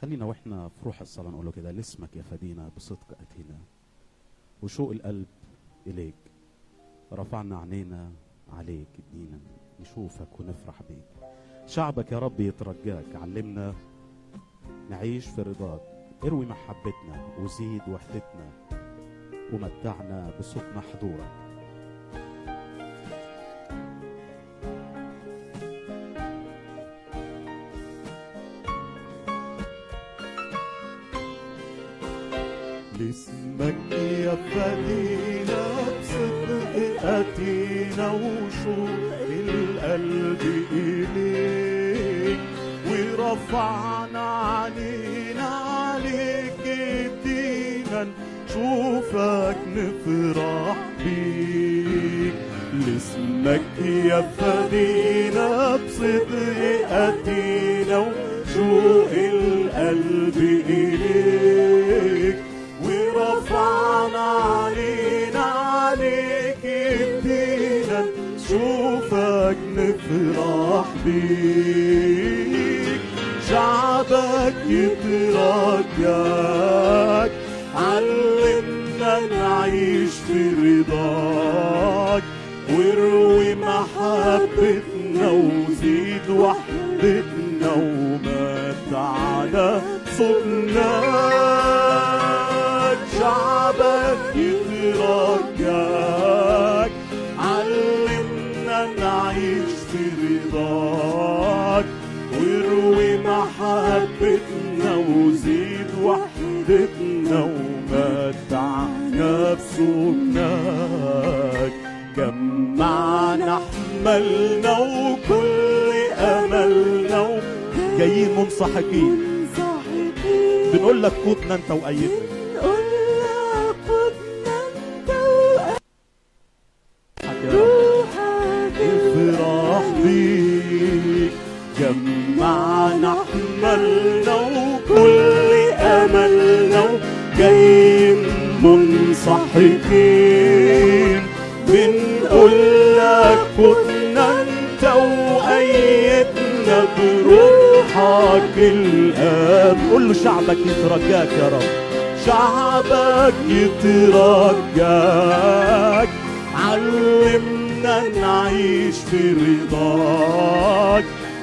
خلينا وإحنا في روح الصلاة نقول له كده لاسمك يا فدينا بصدق أتينا. وشوق القلب إليك. رفعنا عينينا عليك ادينا نشوفك ونفرح بيك. شعبك يا رب يترجاك. علمنا نعيش في رضاك. اروي محبتنا وزيد وحدتنا. ومتعنا بسكن حضورك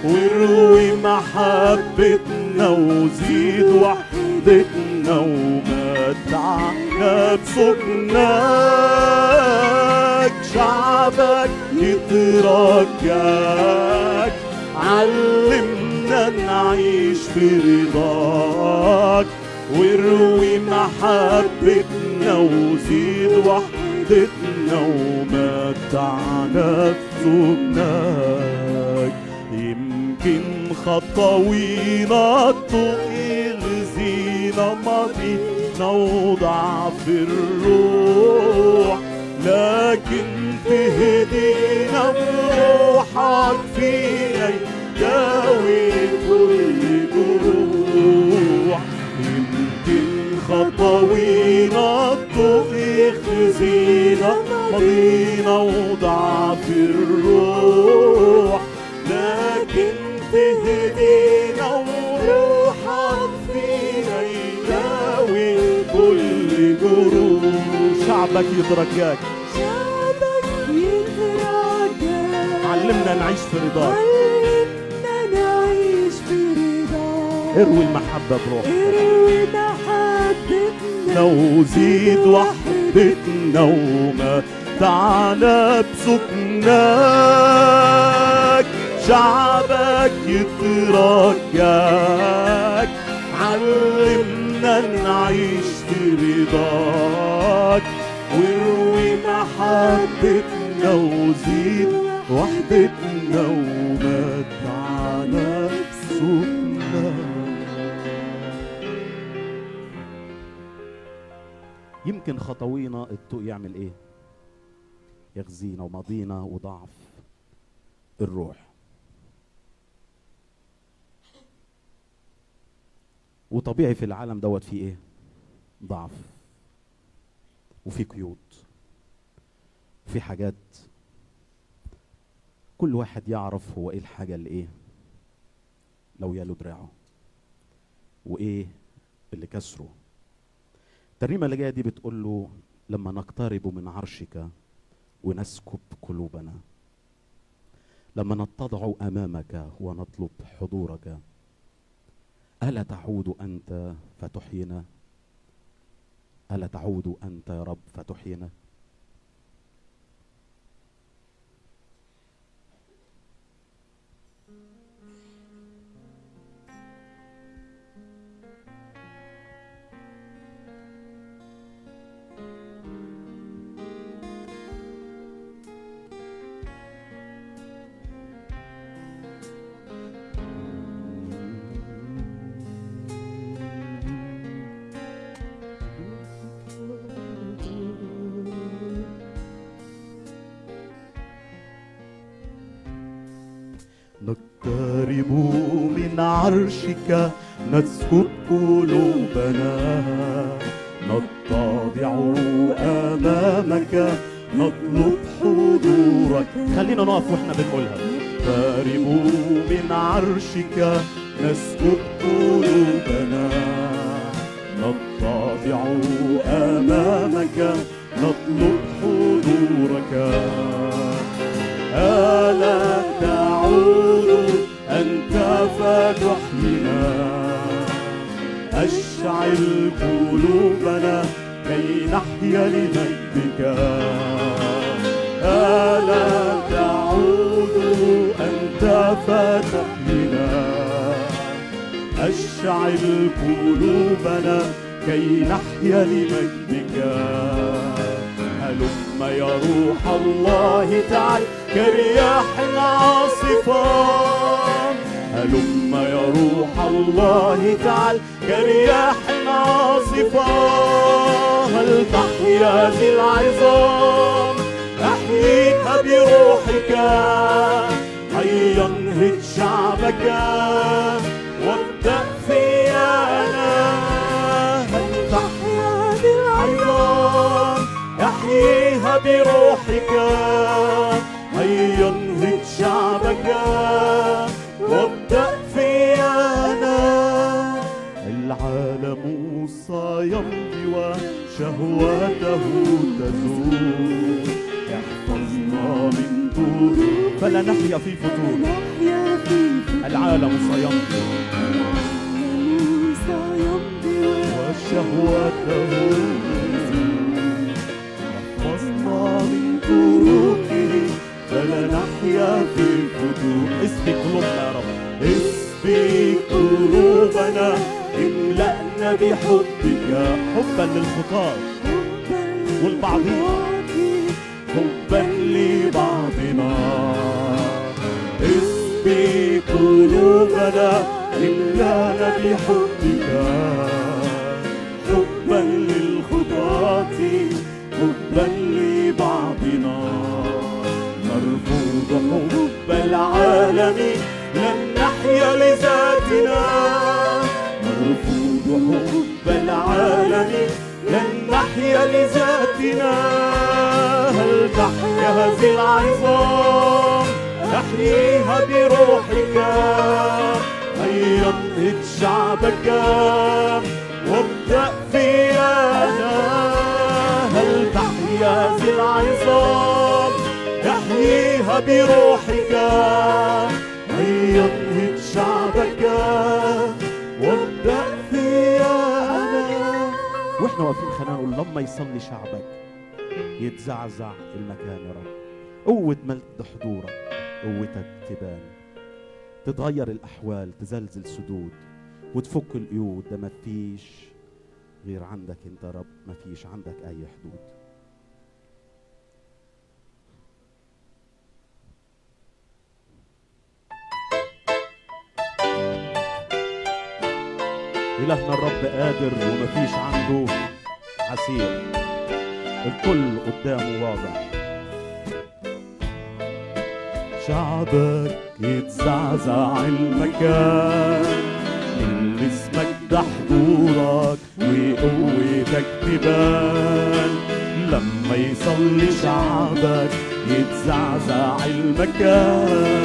واروي محبتنا وزيد وحدتنا ومتعنا بسكناك شعبك يترجاك علمنا نعيش في رضاك. واروي محبتنا وزيد وحدتنا ومتعنا بسكناك يمكن خطوينا تغزينا ماضينا وضعف الروح. لكن تهدينا بروحك فينا يداوي كل جروح يمكن خطوينا تخزينا ماضينا وضعف الروح. لكن تهدينا وروحك فينا يداوي كل جروح شعبك يترجاك شعبك يتراجع علمنا نعيش في رضاك. علمنا نعيش في رضاك. اروي المحبة بروحك. اروي محبتنا. وزيد وحدتنا ومتعنا بسكناك. شعبك يترجاك علمنا نعيش في رضاك. واروي محبتنا وزيد وحدتنا ومتعنا بسكناك يمكن خطوينا الضوء يعمل إيه؟ يغزينا وماضينا وضعف الروح. وطبيعي في العالم دوت فيه إيه؟ ضعف. وفي قيود. وفي حاجات كل واحد يعرف هو إيه الحاجة اللي إيه لو يالو دراعه. وإيه اللي كسره. الترنيمة اللي جاية دي بتقول له لما نقترب من عرشك ونسكب قلوبنا لما نتضع أمامك ونطلب حضورك ألا تعود أنت فتحيينا ألا تعود أنت يا رب فتحيينا من عرشك نسكب قلوبنا. نتضع أمامك نطلب حضورك. خلينا نقف وإحنا بنقولها. نقترب من عرشك نسكب قلوبنا. نتضع أمامك لمجدك ألا تعود أنت فتحيينا أشعل قلوبنا كي نحيا لمجدك. هلم يا روح الله تعال كرياح عاصفة هلم يا روح الله تعال كرياح عاصفة تحيا ذي العظام. أحييها بروحك. هيا انهض شعبك. وابدأ فيا أنا تحيا ذي العظام. أحييها بروحك. فلا نحيا في فتور العالم سيمضي وشهوته احفظنا من طرقه فلا نحيا في الفتور اسقي قلوبنا يا رب اسبي قلوبنا املأنا بحبك حبا للخطاه والبعضين. حبا لبعضنا. قلوبنا املأنا بحبك حبا للخطاة حبا لبعضنا. نرفض حب العالم لن نحيا لذاتنا. نرفض حب العالم لن نحيا لذاتنا. هل تحيا هذه العظام؟ تحييها بروحك. هيا شعبك. وابدأ فيا أنا هل تحيا هذه العظام؟ تحييها بروحك. هيا شعبك. وابدأ فيا أنا وإحنا واقفين خلينا نقول لما يصلي شعبك يتزعزع المكان يا رب. قوة مجد حضورك. قوتك تبان. تتغير الأحوال تزلزل سدود. وتفك القيود ده مفيش غير عندك انت رب مفيش عندك أي حدود. إلهنا الرب قادر ومفيش عنده عسير. الكل قدامه واضح. شعبك يتزعزع المكان. من اسمك ده حضورك وقوتك تبان. لما يصلي شعبك يتزعزع المكان.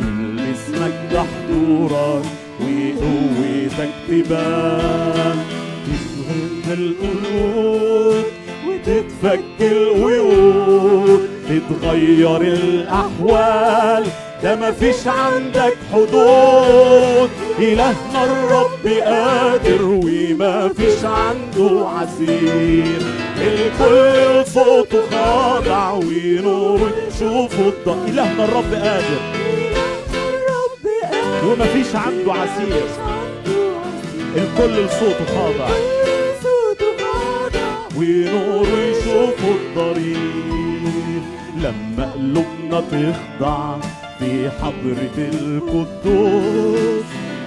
من اسمك ده حضورك وقوتك تبان. تشغل القلوب وتتفك القيود تتغير الأحوال. ده مفيش عندك حدود. إلهنا الرب قادر ومفيش عنده عسير. الكل صوته خاضع ونور. شوفوا الضوء إلهنا الرب قادر. ومفيش عنده عسير. الكل لصوته خاضع. ونور. يشوفوا الطريق لما قلوبنا تخضع في حضرة القدوس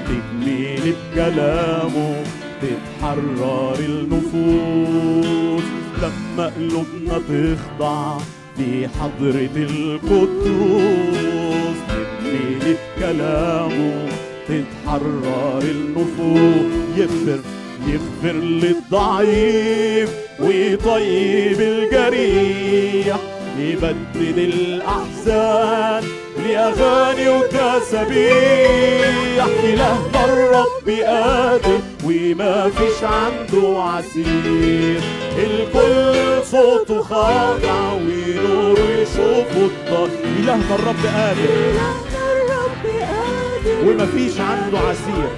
تجميل بكلامه تتحرر النفوس. لما قلوبنا تخضع في حضرة القدوس تجميل بكلامه تتحرر النفوس. يغفر يغفر للضعيف ويطيب الجريح. يبدد الأحزان لأغاني وتسابيح إلهنا الرب قادر وما فيش عنده عسير. الكل صوته خاضع ونور يشوفه قادر إلهنا الرب قادر وما فيش عنده عسير.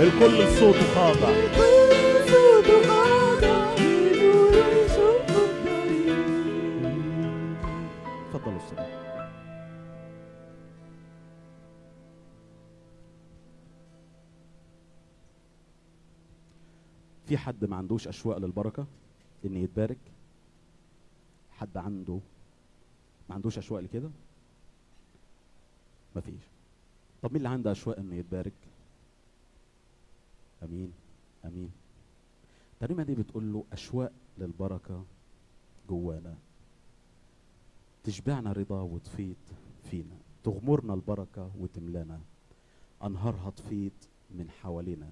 الكل صوته خاضع. اتفضلوا السلام. في حد ما عندوش أشواق للبركة ان يتبارك؟ حد عنده ما عندوش أشواق لكده؟ مفيش طب مين اللي عنده أشواق إنه يتبارك؟ أمين أمين. الترنيمه دي بتقول له أشواق للبركة جوانا. تشبعنا رضا وتفيض فينا. تغمرنا البركة وتملانا. أنهارها تفيض من حوالينا.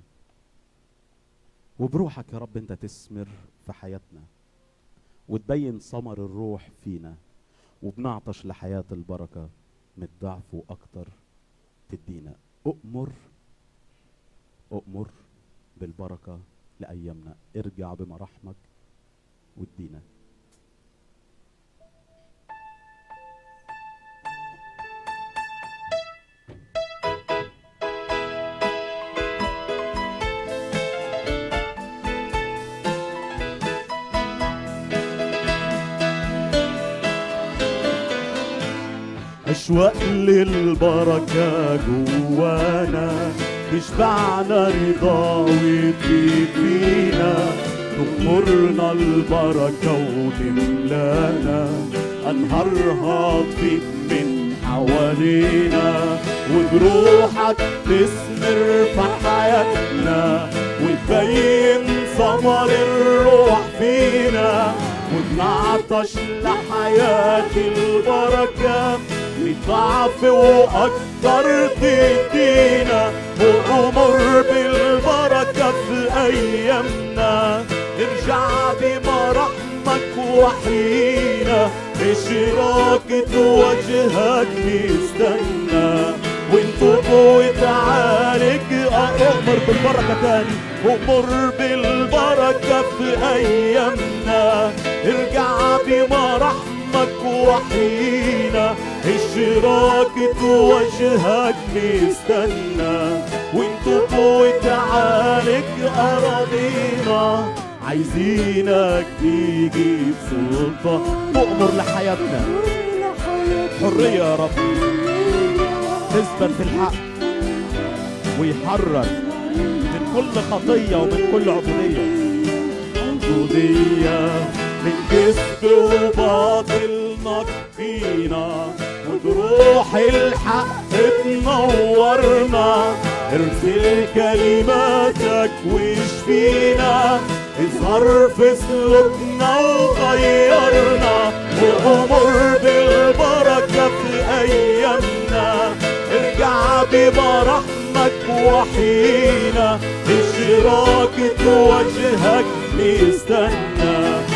وبروحك يا رب أنت تثمر في حياتنا. وتبين ثمر الروح فينا. وبنعطش لحياة البركة من الضعف وأكتر تدينا. أؤمر أؤمر بالبركة لأيامنا. ارجع بمراحمك وادينا. أشواق للبركة جوانا. تشبعنا رضا وتفيد فينا تغمرنا البركة وتملانا. أنهارها تفيد من حوالينا. وبروحك تثمر في حياتنا وتبين ثمر الروح فينا. ونعطش لحياة البركة. للضعف وأكتر تدينا وأمر بالبركة في أيامنا. نرجع بمراحمك وحينا بشراكة وجهك نستنى. ونتوب وتعالج أؤمر بالبركة تاني. أؤمر بالبركة في أيامنا. ارجع بمراحمك وحينا اشراكة وجهك نستنى ونتوب وتعالج أراضينا. عايزينك تيجي بسلطة. تؤمر لحياتنا. حرية يا رب. تثبت في الحق. ويحرر من كل خطية ومن كل عبودية. عبودية من كذب وباطل نقينا. وبروح الحق تنورنا ارسل كلماتك واشفينا اظهر في سلوكنا وغيرنا وامر بالبركة في أيامنا. ارجع بمراحمك وحينا اشراكة وجهك نستنى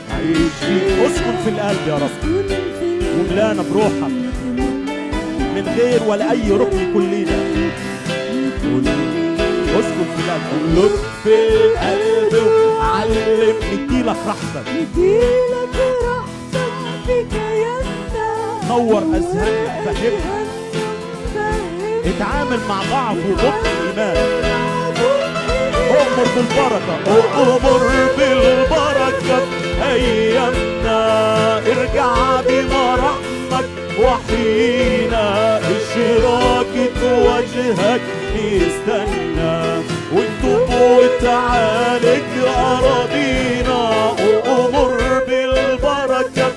أسكن في القلب يا رب. وملانا بروحك. من غير ولا أي ركن يكون لينا أسكن في القلب لطف القلب علم نديلك راحتك نديلك راحتك في كياننا نور أذهاننا فهمنا اتعامل مع ضعف وبطء الإيمان أؤمر بالبركة. أؤمر بالبركة. أيامنا ارجع بمراحمك وحينا إشراكة وجهك نستنى وأنتم وتعالج أراضينا أؤمر بالبركة.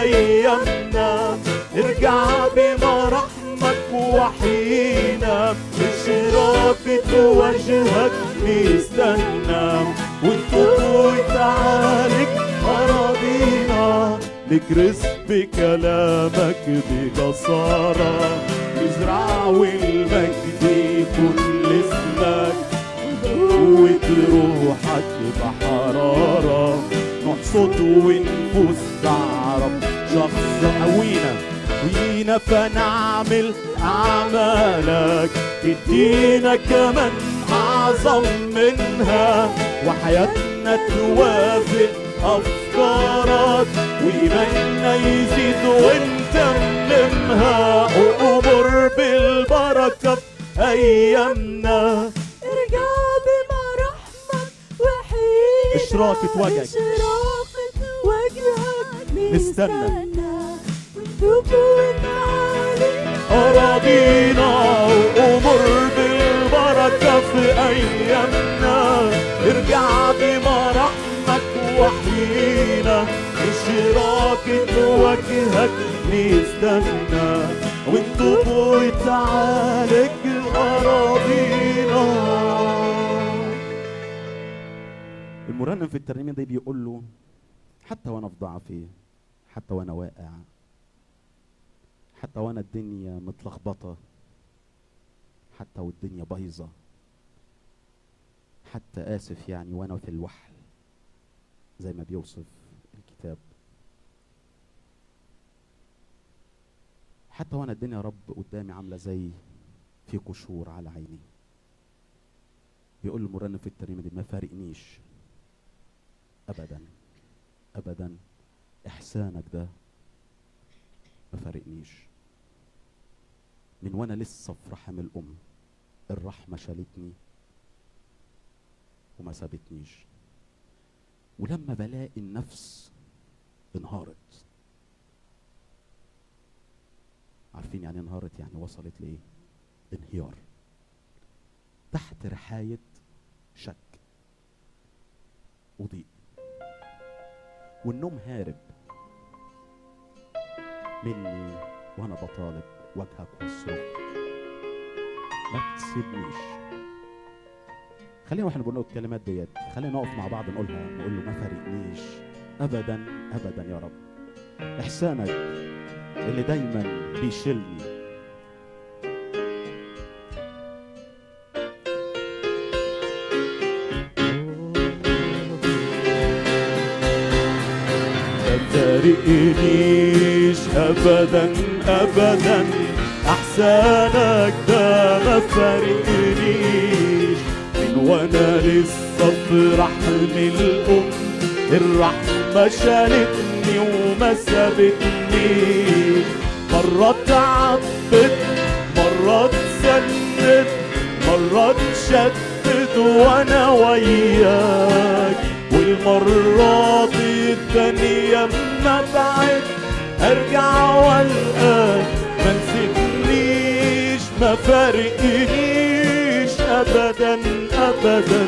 أيامنا ارجع بمراحمك وحينا إشراكة وجهك نستنى نكرس بكلامك بجسارة نزرع والمجد يكون لاسمك قوة روحك بحرارة. نحصد ونفوس تعرف شخص قوينا. وينا فنعمل أعمالك. تدينا كمان أعظم منها. وحياتنا توافق أفكارك. وإيماننا يزيد ونتممها وأمر بالبركة في أيامنا. ارجع بمراحمك وحينا إشراقة وجهك. إشراقة وجهك نستنى. ونتوب أراضينا وأمر بالبركة في أيامنا. ارجع بمراحمك وحينا إشراكة وجهك نستنى ونتوب وتعالج أراضينا. المرنم في الترنيمة دي بيقول له حتى وأنا في ضعفي حتى وأنا واقع حتى وأنا الدنيا متلخبطة حتى والدنيا بايظة حتى آسف يعني وأنا في الوحل. زي ما بيوصف الكتاب حتى وأنا الدنيا يا رب قدامي عاملة زي في قشور على عيني. بيقول المرنم في الترنيمة دي ما فارقنيش ابدا ابدا إحسانك ده ما فارقنيش. من وأنا لسه في رحم الأم الرحمة شالتني وما سابتنيش. ولما بلاقي النفس انهارت عارفين يعني انهارت يعني وصلت لايه انهيار تحت رحاية شك. وضيق. والنوم هارب. مني وأنا بطالب وجهك واصرخ ما تسيبنيش. خلينا وإحنا بنقول الكلمات ديت. خلينا نقف مع بعض نقولها نقول له ما فارقنيش. ابدا ابدا يا رب. إحسانك اللي دايما بيشيلني. ما فارقنيش ابدا ابدا. احسانك ده ما فارقنيش من وأنا لسه في رحم الام الرحمة شالتني وما سابتنيش مرات عبت مرات سند مرات شدد وأنا وياك. والمرات التانية اما بعد أرجع وألقاك. ما نسيتنيش ما فارقنيش ابدا ابدا.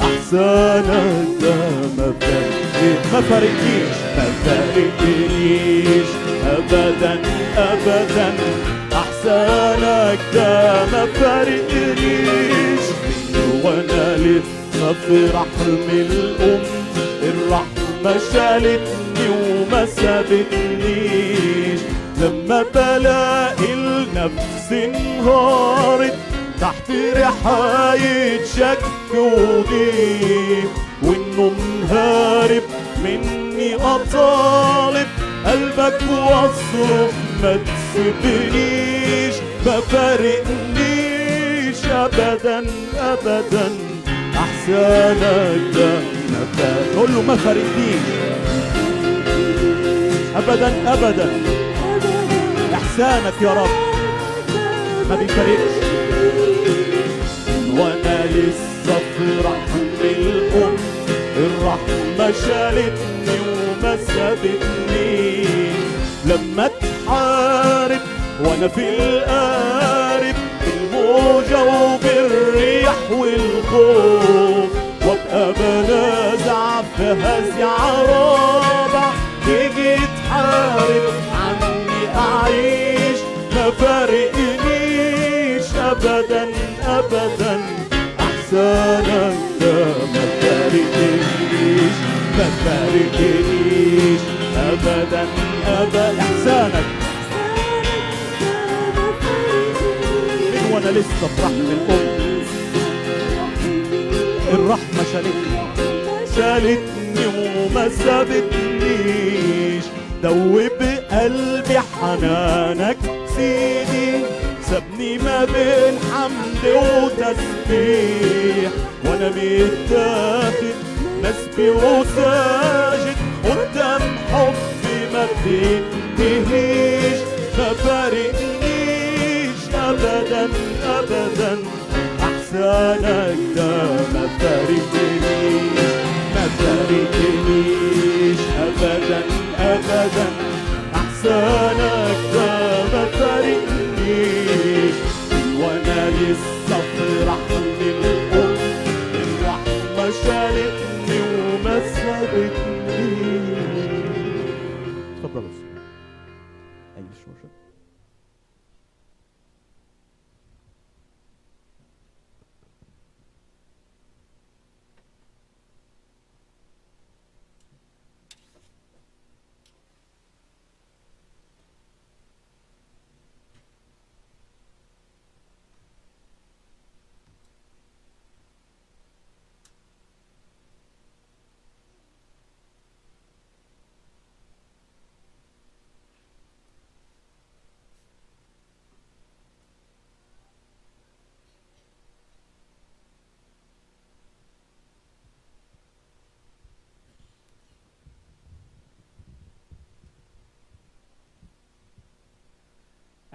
احسانك ما فارقنيش ما فارقنيش ما فارقنيش ابدا ابدا. احسانك ده ما فارقنيش من وأنا لسه في رحم الأم الرحمة شالتني وما سابتنيش. لما بلاقي النفس انهارت تحت رحاية شك وضيق وإنه مهارب مني أطالب. قلبك واصرخ ما تسيبنيش ما فارقنيش ابدا ابدا. احسانك ده ما فارق. قول له ما فارقنيش. ابدا ابدا. احسانك يا رب. ما بيفارقش. وأنا لسه في رحم الام الرحمه شالتني وما سابتني. لما تحارب وأنا في القارب الموجة وبالريح والخوف. وابقى بنازع في هزع رابع تيجي تحارب عني أعيش. ما فارقنيش ابدا ابدا. احسانك ده ما فارقنيش ما فارقنيش ابدا ابدا. احسانك من وأنا لسه في رحم الام الرحمة شالتني. شالتني وما سابتنيش. دوب قلبي حنانك سيدي. سابني ما بين حمد وتسبيح. وأنا متاخد مسبي وساجد قدام حبي ما بينتهيش ما فارقنيش ابدا ابدا. احسانك ده ما فارقنيش ما فارقنيش ابدا ابدا. احسانك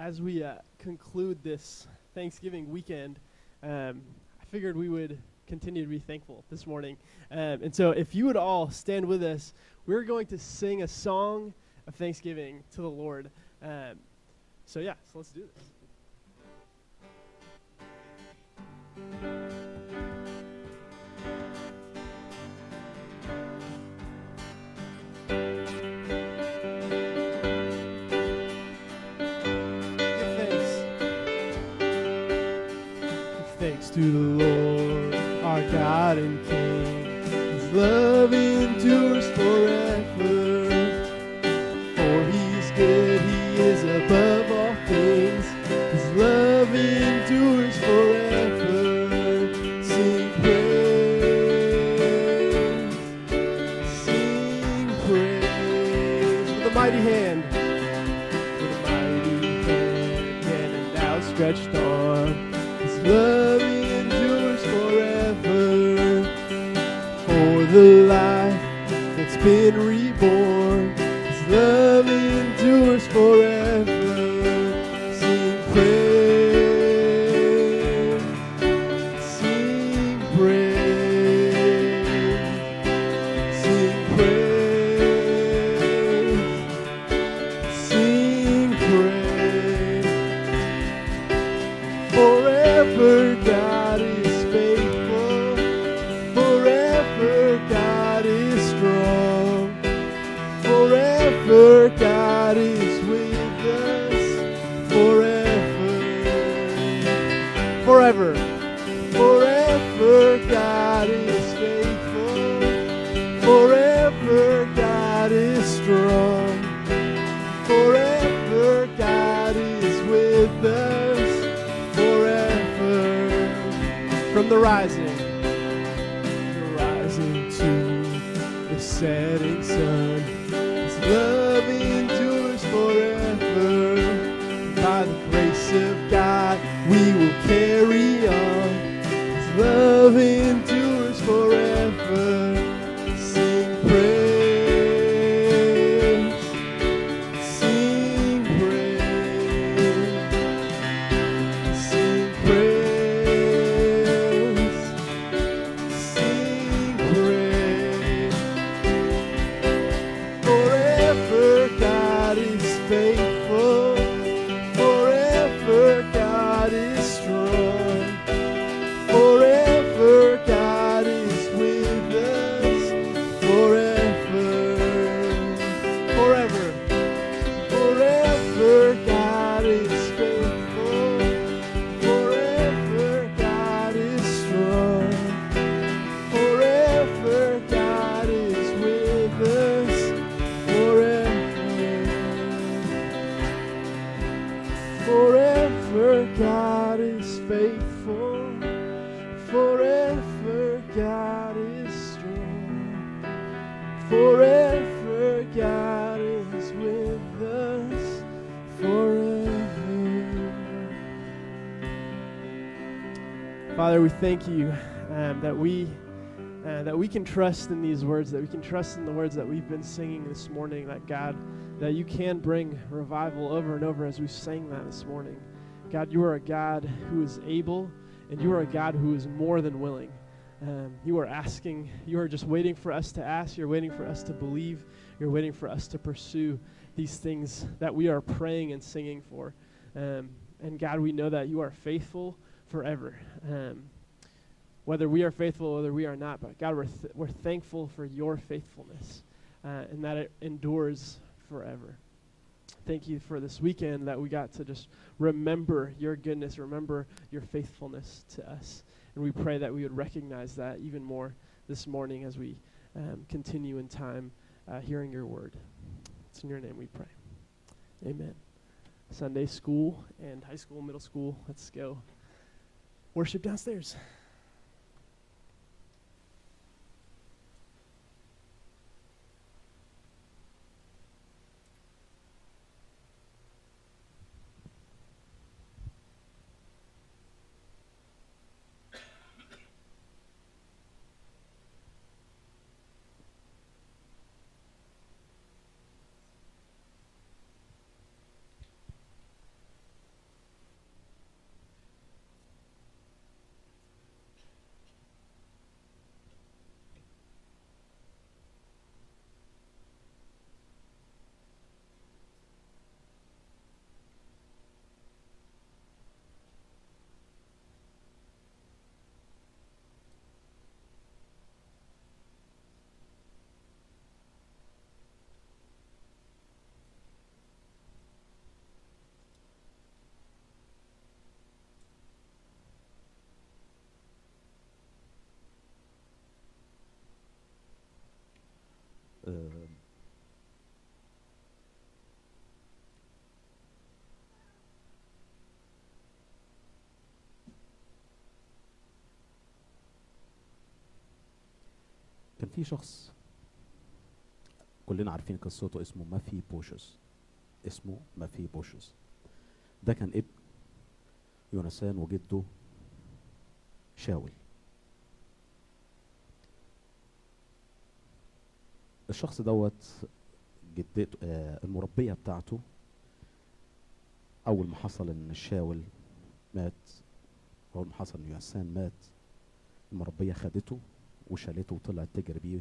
as we uh, conclude this Thanksgiving weekend, um, I figured we would continue to be thankful this morning. Um, and so, if you would all stand with us, we're going to sing a song of thanksgiving to the Lord. Um, so, yeah, so let's do this. To the Lord, our God and King. His love thank you um, that we uh, that we can trust in these words, that we can trust in the words that we've been singing this morning. That God, that you can bring revival over and over as we sang that this morning. God, you are a God who is able, and you are a God who is more than willing. Um, you are asking, you are just waiting for us to ask, you're waiting for us to believe, you're waiting for us to pursue these things that we are praying and singing for. Um, and God, we know that you are faithful forever. Um, whether we are faithful, or whether we are not, but God, we're, th- we're thankful for your faithfulness uh, and that it endures forever. Thank you for this weekend that we got to just remember your goodness, remember your faithfulness to us. And we pray that we would recognize that even more this morning as we um, continue in time uh, hearing your word. It's in your name we pray. Amen. Sunday school and high school, middle school, let's go. Worship downstairs. كان في شخص كلنا عارفين قصته اسمه مفيبوشث اسمه مفيبوشث ده كان ابن يوناثان وجده شاول. الشخص دوت جدته آه المربية بتاعته أول ما حصل إن الشاول مات أول ما حصل إن يونسان مات المربية خدته وشالته وطلعت تجري بيه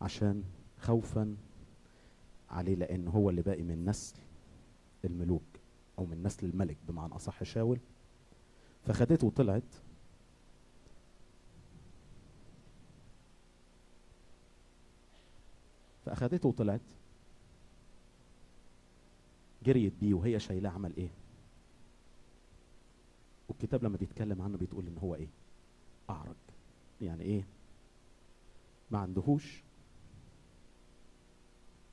عشان خوفا عليه لأن هو اللي باقي من نسل الملوك أو من نسل الملك بمعنى أصح شاول. فخدته وطلعت. فأخدته وطلعت. جريت بيه وهي شايلاه عمل إيه؟ والكتاب لما بيتكلم عنه بتقول إن هو إيه؟ أعرج. يعني إيه؟ ما عندهوش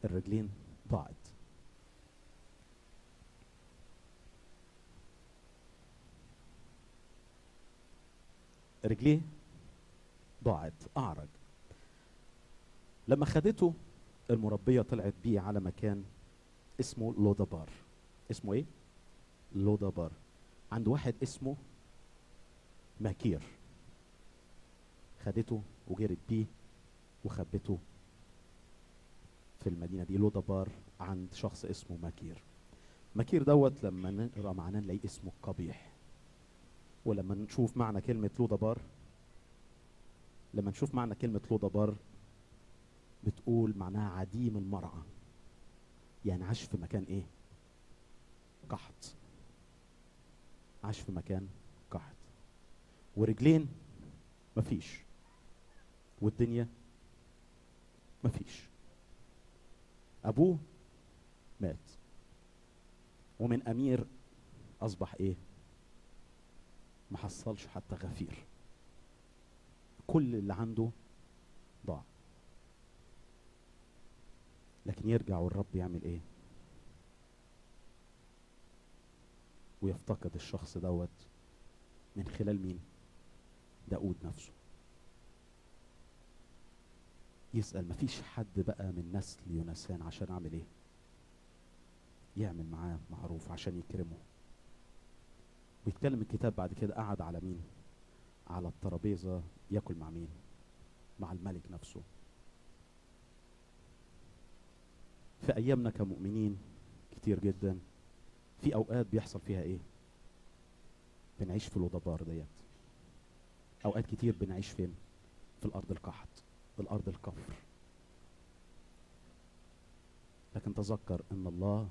الرجلين ضاعت رجليه ضاعت أعرج. لما خدته المربية طلعت بيه على مكان اسمه لودبار اسمه إيه؟ لودبار عند واحد اسمه ماكير. خدته وجرت بيه وخبته في المدينة دي لودبار عند شخص اسمه ماكير. ماكير دوت لما نقرأ معناه نلاقي اسمه قبيح. ولما نشوف معنى كلمة لودبار لما نشوف معنى كلمة لودبار بتقول معناها عديم المرعى. يعني عاش في مكان إيه؟ قحط. عاش في مكان قحط. ورجلين مفيش. والدنيا مفيش. أبوه مات. ومن أمير أصبح إيه؟ ما حصلش حتى غفير. كل اللي عنده ضاع. لكن يرجع والرب يعمل إيه؟ ويفتقد الشخص دوت من خلال مين؟ داود نفسه. يسأل مفيش حد بقى من نسل يونسان عشان أعمل إيه؟ يعمل معاه معروف عشان يكرمه. ويتكلم الكتاب بعد كده قعد على مين؟ على الترابيزة ياكل مع مين؟ مع الملك نفسه. في أيامنا كمؤمنين كتير جدا في أوقات بيحصل فيها إيه؟ بنعيش في الودبار ديت. أوقات كتير بنعيش فين؟ في الأرض القحط في الأرض الكفر. لكن تذكر إن الله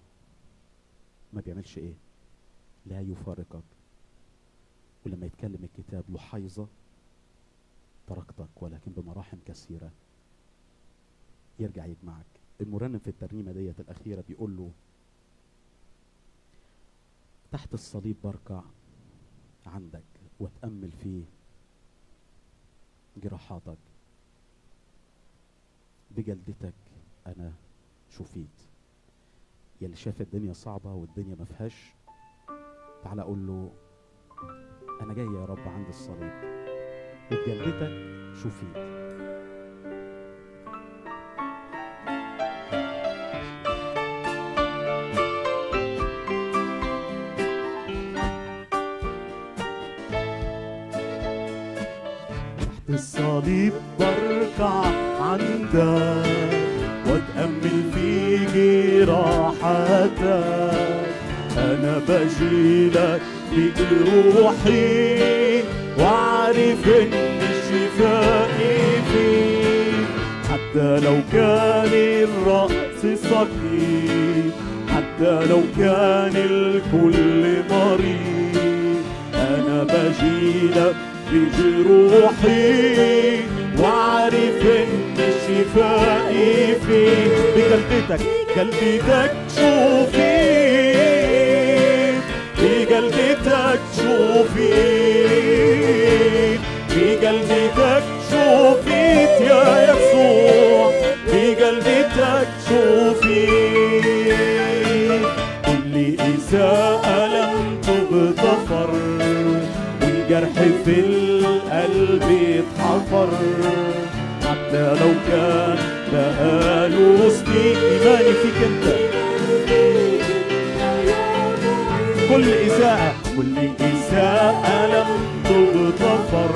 ما بيعملش إيه؟ لا يفارقك. ولما يتكلم الكتاب لحيظة تركتك ولكن بمراحم كثيرة يرجع يجمعك. المرنم في الترنيمة ديت الأخيرة بيقول له تحت الصليب بركع عندك واتأمل في جراحاتك. بجلدتك أنا شفيت. يلي شاف الدنيا صعبة والدنيا ما فيهاش تعالى أقول له أنا جاي يا رب عند الصليب. وبجلدتك شفيت. الصليب بركع عندك أنا بجيلك بجروحي وأعرف إن الشفاء فيك حتى لو كان الرأس سقيم حتى لو كان الكل مريض أنا بجيلك بجروحي وأعرف إن الشفاء فيك بجلدتك جلدتك شوفيك بجلدتك شوفيك بجلدتك شوفيت يا يسوع. بجلدتك شوفيك كل إساءة لم تغتفر والجرح في القلب اتحفر. حتى لو كان بقاله سنين إيماني فيك أنت. كل إساءة كل إساءة لم تغتفر.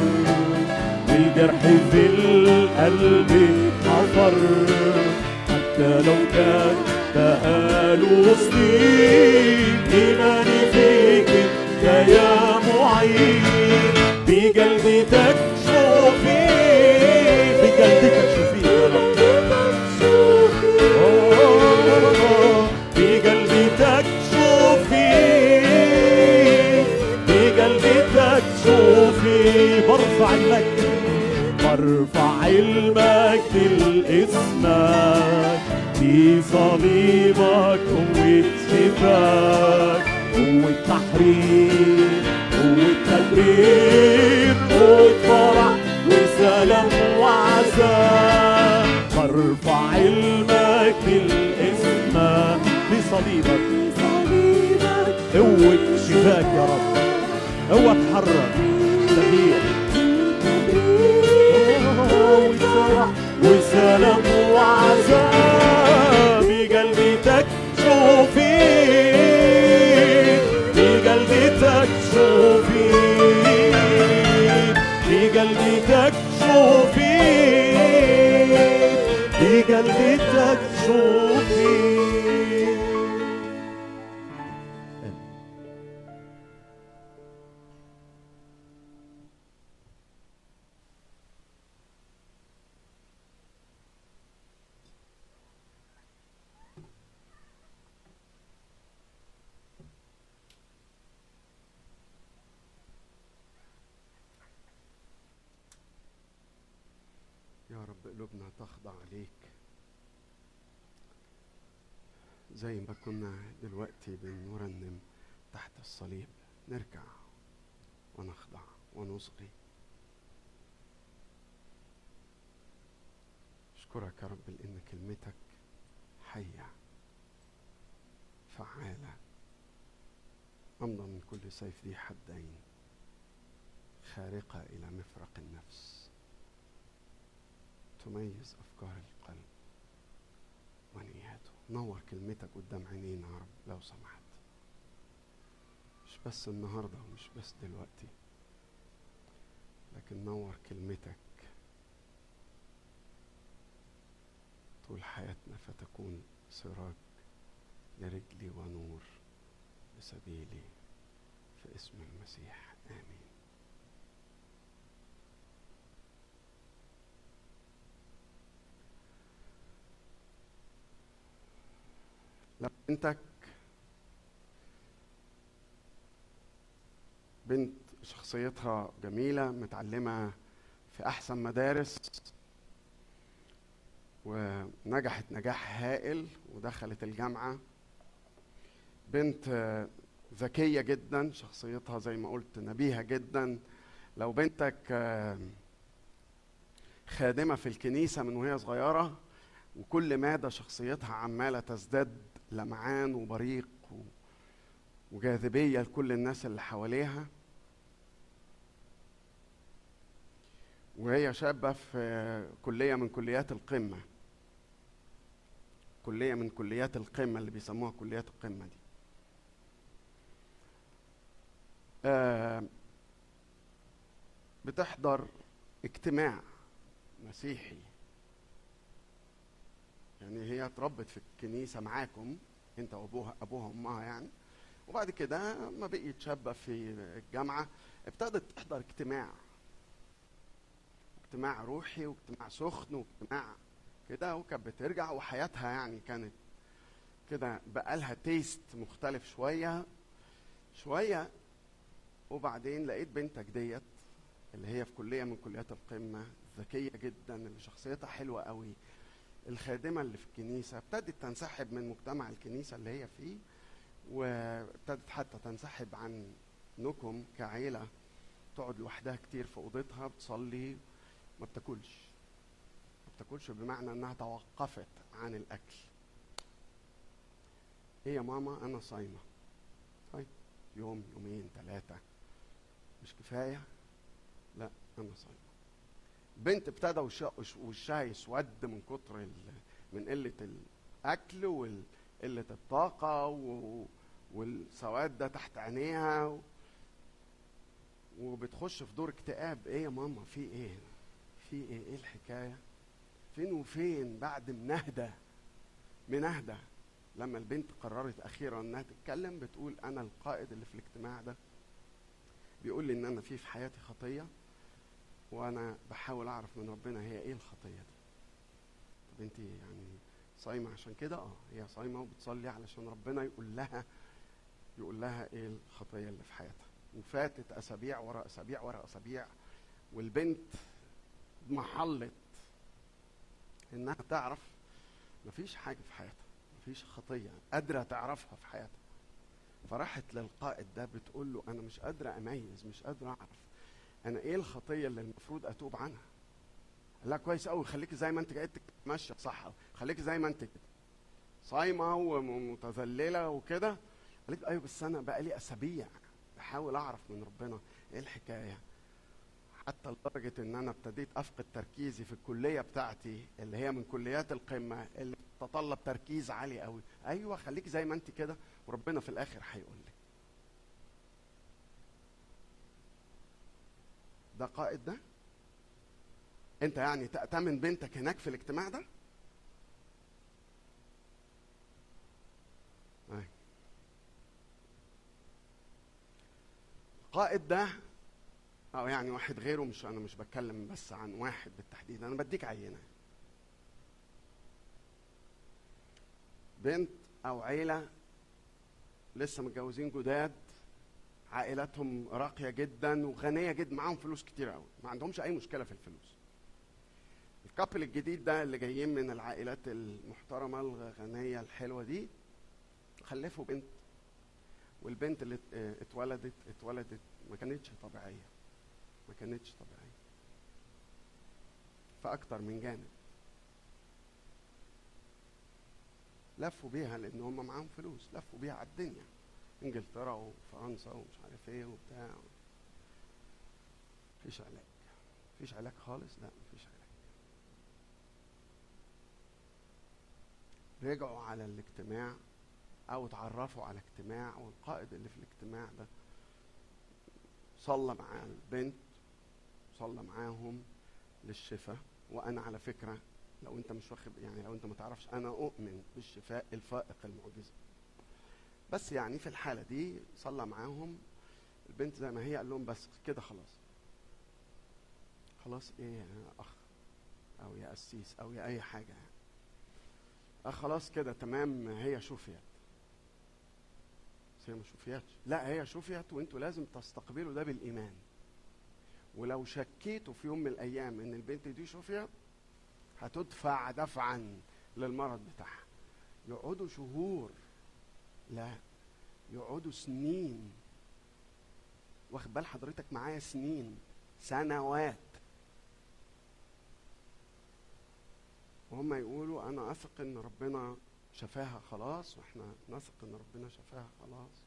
والجرح في القلب حفر. حتى لو كان بقاله سنين إيماني فيك أنت يا معين. بجلدتك شوفي المجد لاسمك في صليبك قوة شفاك. قوة تحرير قوة تدبير قوة فرح وسلام وعزاء. برفع المجد لاسمك في صليبك قوة شفاك يا رب. قوة تحرك Lord كنا دلوقتي بنرنم تحت الصليب. نركع ونخضع ونصغي. أشكرك يا رب لأن كلمتك حية فعالة. أمضى من كل سيف ذي حدين خارقة إلى مفرق النفس. تميز أفكار القلب ونياته. نور كلمتك قدام عينينا يا رب لو سمحت. مش بس النهارده ومش بس دلوقتي لكن نور كلمتك طول حياتنا فتكون سراج لرجلي ونور لسبيلي في اسم المسيح. آمين. لو بنتك بنت شخصيتها جميلة متعلمة في أحسن مدارس ونجحت نجاح هائل ودخلت الجامعة. بنت ذكية جدا شخصيتها زي ما قلت نبيهة جدا. لو بنتك خادمة في الكنيسة من وهي صغيرة وكل مادة شخصيتها عمالة تزداد لمعان وبريق و- وجاذبية لكل الناس اللي حواليها. وهي شابة في كلية من كليات القمة. كلية من كليات القمة اللي بيسموها كليات القمة دي. آه، بتحضر اجتماع مسيحي. يعني هي اتربت في الكنيسة معاكم انت وابوها أبوها وأمها يعني. وبعد كده ما بقيت شابة في الجامعة ابتدت تحضر اجتماع. اجتماع روحي واجتماع سخن واجتماع كده وكانت بترجع وحياتها يعني كانت كده بقى لها تيست مختلف شوية. شوية وبعدين لقيت بنتك ديت اللي هي في كلية من كليات القمة ذكية جدا اللي شخصيتها حلوة قوي. الخادمة اللي في الكنيسة ابتدت تنسحب من مجتمع الكنيسة اللي هي فيه وابتدت حتى تنسحب عنكم كعيلة تقعد لوحدها كتير في أوضتها بتصلي ما بتاكلش. ما بتاكلش بمعنى إنها توقفت عن الأكل. إيه يا ماما أنا صايمة. طيب يوم يومين ثلاثة مش كفاية؟ لا أنا صايمة. بنت ابتدى وش- وش- وشها يسود من كتر من قلة الأكل وقله الطاقة والسواد ده تحت عينيها وبتخش في دور اكتئاب. إيه يا ماما؟ في إيه في إيه؟ إيه الحكاية؟ فين وفين بعد منهدة منهدة لما البنت قررت أخيرا إنها تتكلم بتقول أنا القائد اللي في الاجتماع ده. بيقول لي إن أنا في في حياتي خطية. وأنا بحاول أعرف من ربنا هي إيه الخطية دي. طب أنت يعني صايمة عشان كده؟ آه هي صايمة وبتصلي علشان ربنا يقول لها يقول لها إيه الخطية اللي في حياتها. وفاتت أسابيع ورا أسابيع ورا أسابيع والبنت محلت إنها تعرف مفيش حاجة في حياتها مفيش خطية قادرة تعرفها في حياتها. فراحت للقائد ده بتقول له أنا مش قادرة أميز مش قادرة أعرف. أنا إيه الخطية اللي المفروض أتوب عنها؟ قال لها كويس قوي خليكي زي ما أنت جاي ماشيه صح؟ خليكي زي ما أنت صايمة ومتذللة وكده. قالت أيوه بس أنا بقى لي أسابيع بحاول أعرف من ربنا إيه الحكاية. حتى لدرجة إن أنا ابتديت أفقد تركيزي في الكلية بتاعتي اللي هي من كليات القمة اللي تتطلب تركيز عالي قوي أيوه خليك زي ما أنت كده وربنا في الآخر هيقول لك. ده قائد ده؟ انت يعني تأتمن بنتك هناك في الاجتماع ده. القائد ده أو يعني واحد غيره مش أنا مش بتكلم بس عن واحد بالتحديد أنا بديك عينة. بنت أو عيلة لسه متجوزين جداد عائلاتهم راقية جدا وغنية جدا معاهم فلوس كتير قوي. ما عندهمش أي مشكلة في الفلوس. الكابل الجديد ده اللي جايين من العائلات المحترمة الغنية الحلوة دي خلفوا بنت والبنت اللي ات- اتولدت اتولدت ما كانتش طبيعية. ما كانتش طبيعية. فأكتر من جانب. لفوا بيها لأن هم معاهم فلوس. لفوا بيها على الدنيا. إنجلترا وفرنسا ومش عارف إيه وبتاع. مفيش علاج. مفيش علاج خالص. لا مفيش علاج. رجعوا على الاجتماع أو اتعرفوا على اجتماع والقائد اللي في الاجتماع ده صلى مع البنت صلى معاهم للشفاء. وأنا على فكرة لو أنت مش واخد يعني لو أنت ما تعرفش أنا أؤمن بالشفاء الفائق المعجزة. بس يعني في الحالة دي صلى معاهم البنت زي ما هي قال لهم بس كده خلاص. خلاص إيه يا أخ أو يا قسيس أو يا أي حاجة. يعني آه خلاص كده تمام هي شفيت بس هي ما شفيتش لا هي شفيت وأنتوا لازم تستقبلوا ده بالإيمان. ولو شكيتوا في يوم من الأيام إن البنت دي شفيت هتدفع دفعا للمرض بتاعها. يقعدوا شهور لا. يقعدوا سنين. واخد بال حضرتك معايا سنين. سنوات. وهم يقولوا أنا أثق إن ربنا شفاها خلاص وإحنا نثق إن ربنا شفاها خلاص.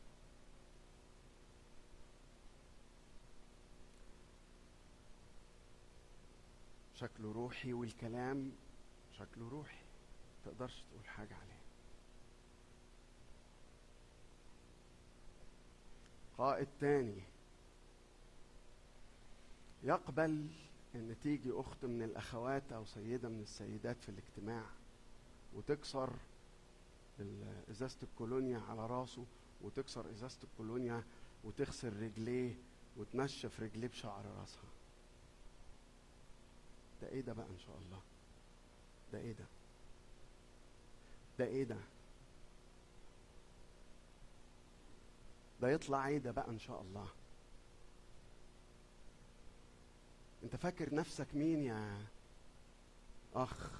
شكله روحي والكلام شكله روحي. تقدرش تقول حاجة عليه. قائد تاني يقبل إن تيجي أخت من الأخوات أو سيدة من السيدات في الاجتماع وتكسر إزازة الكولونيا على راسه وتكسر إزازة الكولونيا وتغسل رجليه وتنشف رجليه بشعر راسها. ده إيه ده بقى إن شاء الله؟ ده إيه ده؟ ده إيه ده؟ ده يطلع إيه ده بقى إن شاء الله. أنت فاكر نفسك مين يا أخ؟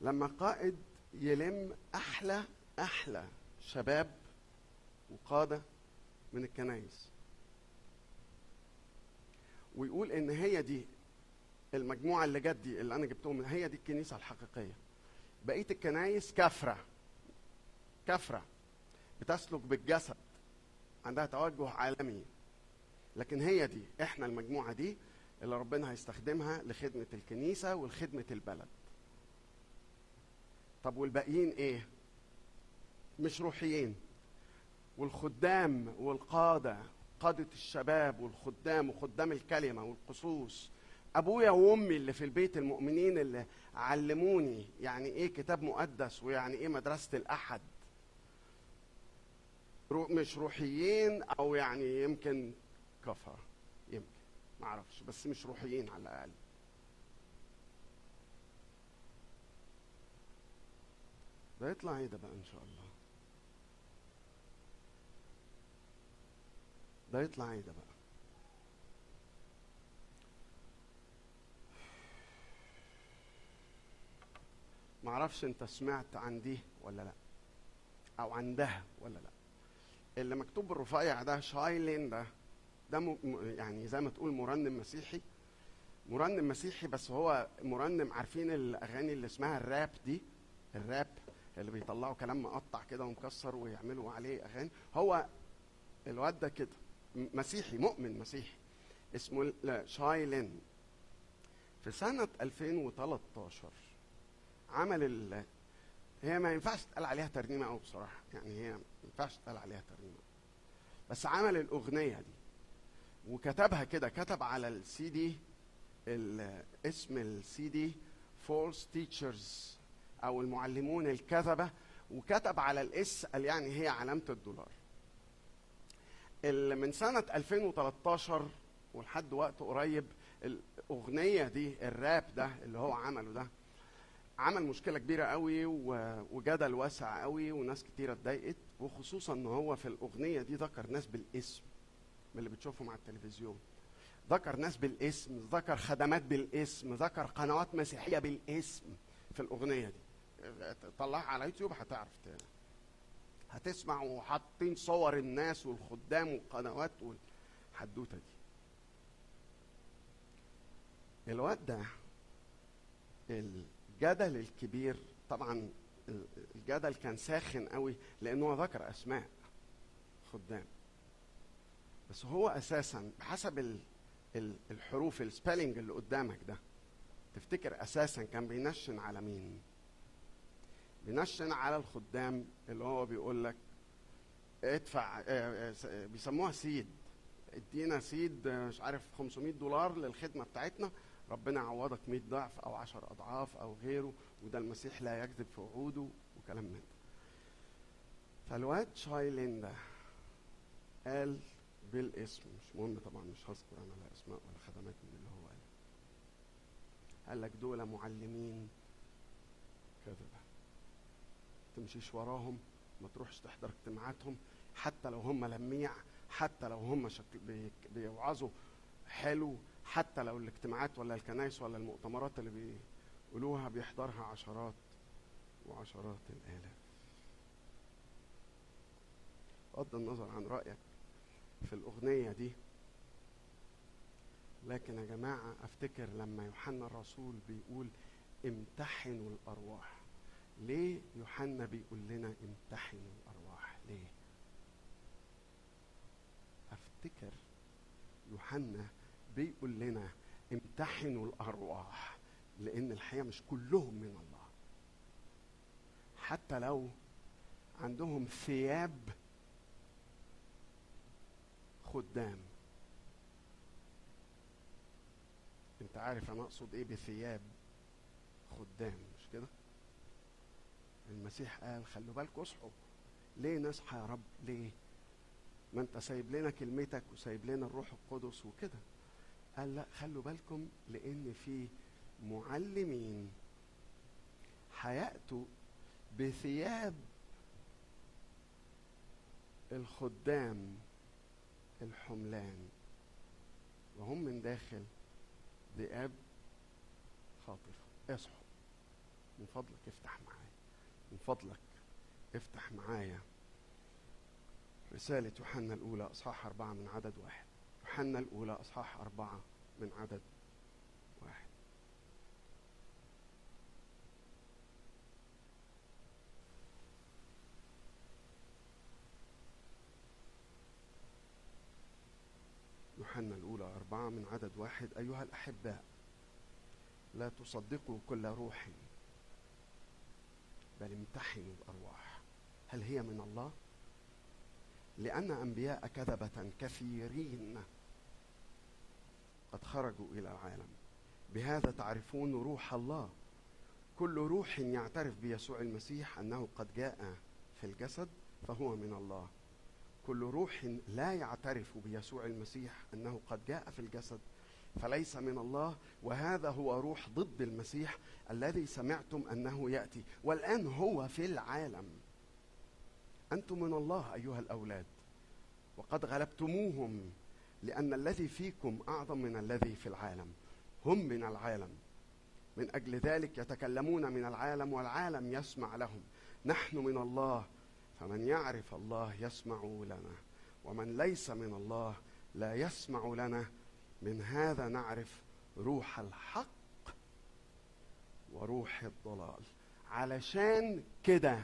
لما قائد يلم أحلى أحلى شباب وقادة من الكنايس. ويقول إن هي دي المجموعة اللي جت دي اللي أنا جبتهم هي دي الكنيسة الحقيقية. بقية الكنايس كفرة. كفرة. بتسلك بالجسد. عندها توجه عالمي. لكن هي دي إحنا المجموعة دي اللي ربنا هيستخدمها لخدمة الكنيسة ولخدمه البلد. طب والباقيين إيه؟ مش روحيين. والخدام والقادة قادة الشباب والخدام وخدام الكلمة والقصوص أبويا وامي اللي في البيت المؤمنين اللي علموني يعني إيه كتاب مقدس ويعني إيه مدرسة الأحد. مش روحيين أو يعني يمكن كفر يمكن ما أعرفش بس مش روحيين على الأقل. ده يطلع إيه ده بقى إن شاء الله؟ ده يطلع إيه ده بقى؟ ما أعرفش انت سمعت عن دي ولا لا أو عن ده ولا لا. اللي مكتوب بالرفيع ده شايلين ده ده م... يعني زي ما تقول مرنم مسيحي. مرنم مسيحي بس هو مرنم عارفين الأغاني اللي اسمها الراب دي؟ الراب اللي بيطلعوا كلام مقطع كده ومكسر ويعملوا عليه أغاني. هو الواد ده كده مسيحي مؤمن مسيحي اسمه شايلين. في سنة 2013 عمل ال هي ما ينفعش تقال عليها ترنيمة أوي بصراحة. يعني هي ما ينفعش تقال عليها ترنيمة. بس عمل الأغنية دي وكتبها كده كتب على السي دي اسم ال CD False Teachers أو المعلمون الكذبه وكتب على ال S قال يعني هي علامة الدولار. اللي من سنة 2013 ولحد وقت قريب الأغنية دي الراب ده اللي هو عمله ده عمل مشكلة كبيرة قوي وجدل واسع قوي وناس كتيرة اتضايقت وخصوصا إن هو في الأغنية دي ذكر ناس بالاسم من اللي بتشوفهم على التلفزيون. ذكر ناس بالاسم ذكر خدمات بالاسم ذكر قنوات مسيحية بالاسم في الأغنية دي. طلعها على يوتيوب هتعرف ت- هتسمع وحاطين صور الناس والخدام والقنوات والحدوتة دي. الواد ده الجدل الكبير طبعا ال- الجدل كان ساخن قوي لأنه ذكر أسماء خدام. بس هو أساسا بحسب ال- ال- الحروف ال spelling اللي قدامك ده تفتكر أساسا كان بينشن على مين؟ بينشن على الخدام اللي هو بيقول لك ادفع آه، آه، بيسموها seed. ادينا seed آه، مش عارف 500 دولار للخدمة بتاعتنا ربنا يعوضك 100 ضعف أو 10 أضعاف أو غيره وده المسيح لا يكذب في وعوده وكلام من ده. فالواد شايلين ده قال بالاسم مش مهم طبعا مش هذكر أنا لا أسماء ولا خدمات من اللي هو قال قال لك دول معلمين كذبة. تمشيش وراهم ما تروحش تحضر اجتماعاتهم. حتى لو هم لميع حتى لو هم بيوعظوا حلو حتى لو الاجتماعات ولا الكنائس ولا المؤتمرات اللي بيقولوها بيحضرها عشرات وعشرات الآلاف. بغض النظر عن رأيك في الأغنية دي لكن يا جماعة أفتكر لما يوحنا الرسول بيقول امتحنوا الأرواح. ليه يوحنا بيقول لنا امتحنوا الأرواح؟ ليه؟ أفتكر يوحنا بيقول لنا امتحنوا الأرواح لأن الحقيقة مش كلهم من الله. حتى لو عندهم ثياب خدام. أنت عارف أنا أقصد إيه بثياب خدام مش كده؟ المسيح قال خلوا بالكم اصحوا. ليه نصحى يا رب؟ ليه؟ ما أنت سايب لنا كلمتك وسايب لنا الروح القدس وكده. قال لا خلوا بالكم لأن في معلمين هياتوا بثياب الخدام الحملان وهم من داخل ذئاب خاطفة. اصحوا. من فضلك افتح معايا. من فضلك افتح معايا رسالة يوحنا الأولى أصحاح أربعة من عدد واحد. يوحنا الأولى أصحاح أربعة من عدد واحد. يوحنا الأولى أربعة من عدد واحد. أيها الأحباء لا تصدقوا كل روح بل امتحنوا الأرواح. هل هي من الله؟ لأن أنبياء كذبة كثيرين. قد خرجوا إلى العالم. بهذا تعرفون روح الله. كل روح يعترف بيسوع المسيح أنه قد جاء في الجسد فهو من الله. كل روح لا يعترف بيسوع المسيح أنه قد جاء في الجسد فليس من الله. وهذا هو روح ضد المسيح الذي سمعتم أنه يأتي. والآن هو في العالم. أنتم من الله أيها الأولاد. وقد غلبتموهم. لأن الذي فيكم أعظم من الذي في العالم. هم من العالم. من أجل ذلك يتكلمون من العالم والعالم يسمع لهم. نحن من الله فمن يعرف الله يسمع لنا. ومن ليس من الله لا يسمع لنا. من هذا نعرف روح الحق وروح الضلال. علشان كده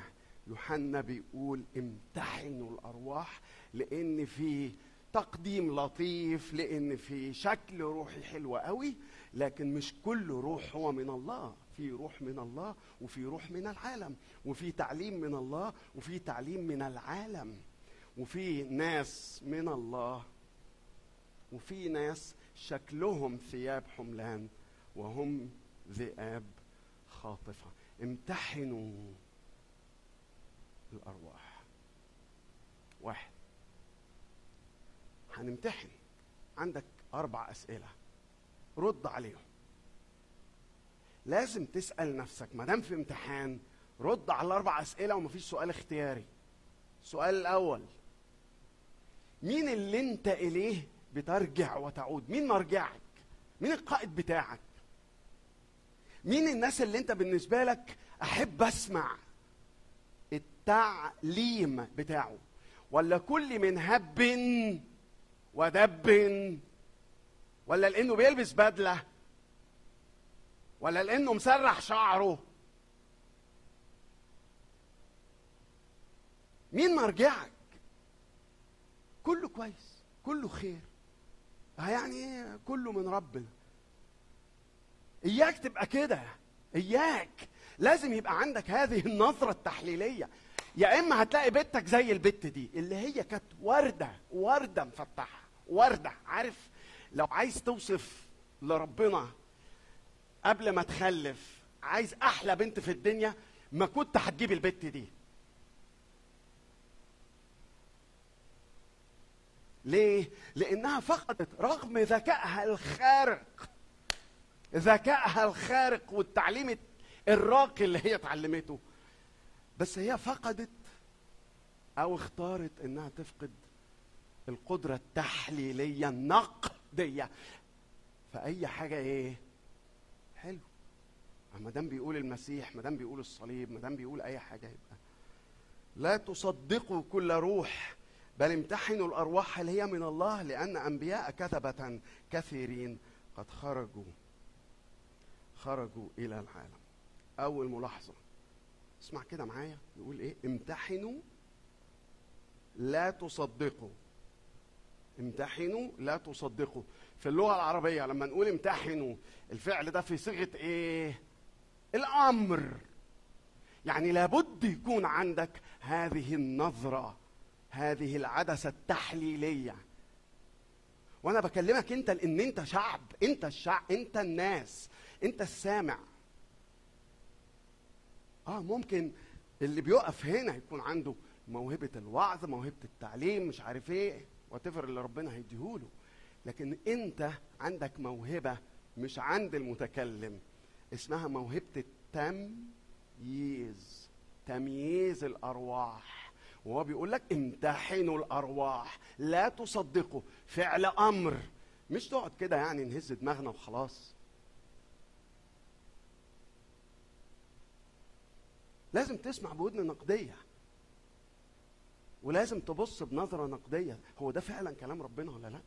يوحنا بيقول امتحنوا الأرواح لأن في تقديم لطيف لأن في شكل روحي حلو قوي لكن مش كل روح هو من الله. في روح من الله وفي روح من العالم وفي تعليم من الله وفي تعليم من العالم. وفي ناس من الله وفي ناس شكلهم ثياب حملان وهم ذئاب خاطفة. امتحنوا الأرواح. واحد. هنمتحن. عندك أربع أسئلة. رد عليهم. لازم تسأل نفسك ما دام في امتحان رد على الأربع أسئلة ومفيش سؤال اختياري. السؤال الأول مين اللي أنت إليه بترجع وتعود؟ مين مرجعك؟ مين القائد بتاعك؟ مين الناس اللي أنت بالنسبة لك أحب أسمع التعليم بتاعه؟ ولا كل من هب ودب ولا لأنه بيلبس بدلة ولا لأنه مسرح شعره. مين مرجعك كله كويس كله خير. يعني إيه؟ كله من ربنا. إياك تبقى كده إياك. لازم يبقى عندك هذه النظرة التحليلية. يا إما هتلاقي بنتك زي البت دي اللي هي كانت وردة وردة مفتحة. وردة. عارف لو عايز توصف لربنا قبل ما تخلف عايز أحلى بنت في الدنيا ما كنت هتجيب البت دي. ليه؟ لأنها فقدت رغم ذكائها الخارق. ذكائها الخارق والتعليم الراقي اللي هي اتعلمته. بس هي فقدت أو اختارت إنها تفقد القدرة التحليلية النقدية. فأي حاجة إيه؟ حلو. ما دام بيقول المسيح ما دام بيقول الصليب ما دام بيقول أي حاجة يبقى. لا تصدقوا كل روح بل امتحنوا الأرواح هل هي من الله لأن أنبياء كذبة كثيرين قد خرجوا خرجوا إلى العالم. أول ملاحظة. اسمع كده معايا. يقول إيه؟ امتحنوا. لا تصدقوا. امتحنوا لا تصدقوا. في اللغة العربية لما نقول امتحنوا الفعل ده في صيغة إيه؟ الأمر. يعني لابد يكون عندك هذه النظرة هذه العدسة التحليلية. وأنا بكلمك أنت لأن أنت شعب أنت الشعب أنت الناس أنت السامع. آه ممكن اللي بيقف هنا يكون عنده موهبة الوعظ موهبة التعليم مش عارف إيه. وتفر اللي ربنا هيديهوله. لكن انت عندك موهبة مش عند المتكلم. اسمها موهبة التمييز. تمييز الأرواح. وهو بيقول لك امتحنوا الأرواح. لا تصدقوا. فعل أمر. مش تقعد كده يعني نهز دماغنا وخلاص. لازم تسمع بودن نقدية. ولازم تبص بنظرة نقدية. هو ده فعلا كلام ربنا ولا لأ؟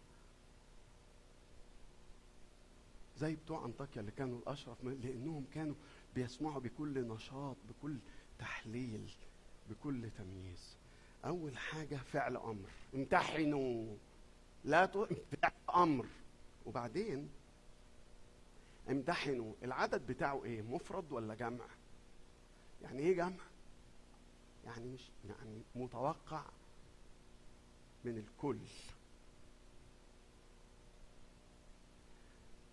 زي بتوع أنطاكيا اللي كانوا الأشرف من لأنهم كانوا بيسمعوا بكل نشاط بكل تحليل بكل تمييز. أول حاجة فعل أمر. امتحنوا. لا ت... فعل أمر. وبعدين امتحنوا. العدد بتاعه إيه؟ مفرد ولا جمع؟ يعني إيه جمع؟ يعني مش يعني متوقع من الكل.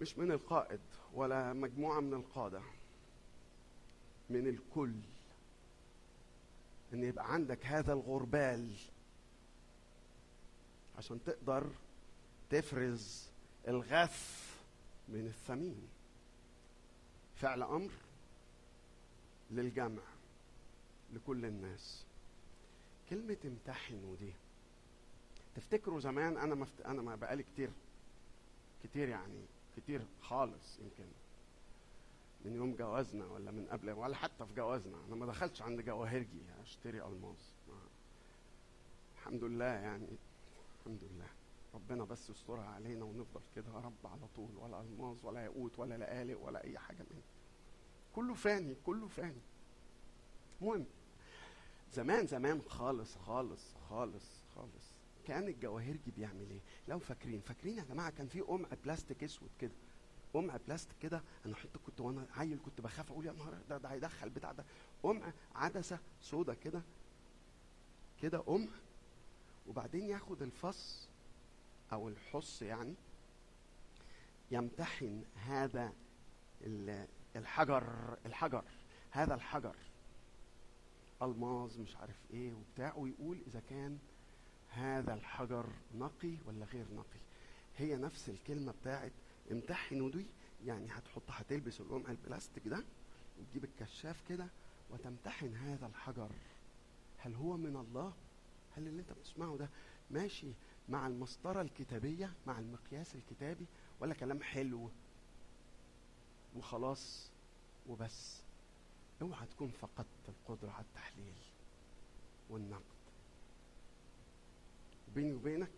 مش من القائد ولا مجموعة من القادة من الكل. إن يبقى عندك هذا الغربال عشان تقدر تفرز الغث من الثمين. فعل أمر للجمع. لكل الناس. كلمة امتحنوا دي. تفتكروا زمان أنا مفت... أنا ما بقالي كتير كتير يعني كتير خالص يمكن من يوم جوازنا ولا من قبل ولا حتى في جوازنا. أنا ما دخلتش عند جواهرجي أشتري ألماس. ما. الحمد لله يعني الحمد لله. ربنا بس يسترها علينا ونفضل كده يا رب على طول ولا ألماس ولا ياقوت ولا لقالق ولا أي حاجة من كله فاني كله فاني. المهم زمان زمان خالص خالص خالص خالص. كان الجواهرجي بيعمل إيه؟ لو فاكرين فاكرين يا جماعة كان في قمع بلاستيك أسود كده. قمع بلاستيك كده أنا حتى كنت وأنا عيل كنت بخاف أقول يا نهار ده ده هيدخل بتاع ده. قمع عدسة سودا كده كده قمع وبعدين ياخد الفص أو الحص يعني يمتحن هذا ال- الحجر الحجر هذا الحجر. ألماظ مش عارف إيه وبتاع ويقول إذا كان هذا الحجر نقي ولا غير نقي. هي نفس الكلمة بتاعت امتحنوا دي يعني هتحط هتلبس القمع البلاستيك ده وتجيب الكشاف كده وتمتحن هذا الحجر. هل هو من الله؟ هل اللي أنت بتسمعه ده ماشي مع المسطرة الكتابية مع المقياس الكتابي ولا كلام حلو وخلاص وبس؟ أوعى تكون فقدت القدرة على التحليل والنقد. بيني وبينك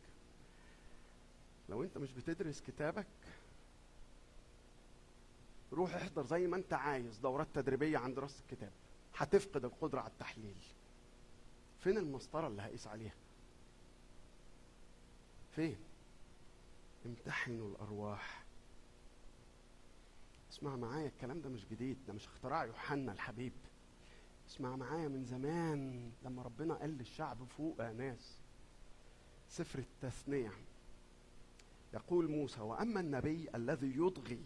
لو أنت مش بتدرس كتابك روح احضر زي ما أنت عايز دورات تدريبية عند راس الكتاب. هتفقد القدرة على التحليل. فين المسطرة اللي هقيس عليها؟ فين؟ امتحنوا الأرواح. اسمع معايا الكلام ده مش جديد ده مش اختراع يوحنا الحبيب. اسمع معايا من زمان لما ربنا قال للشعب فوق ناس سفر التثنية. يقول موسى وأما النبي الذي يطغي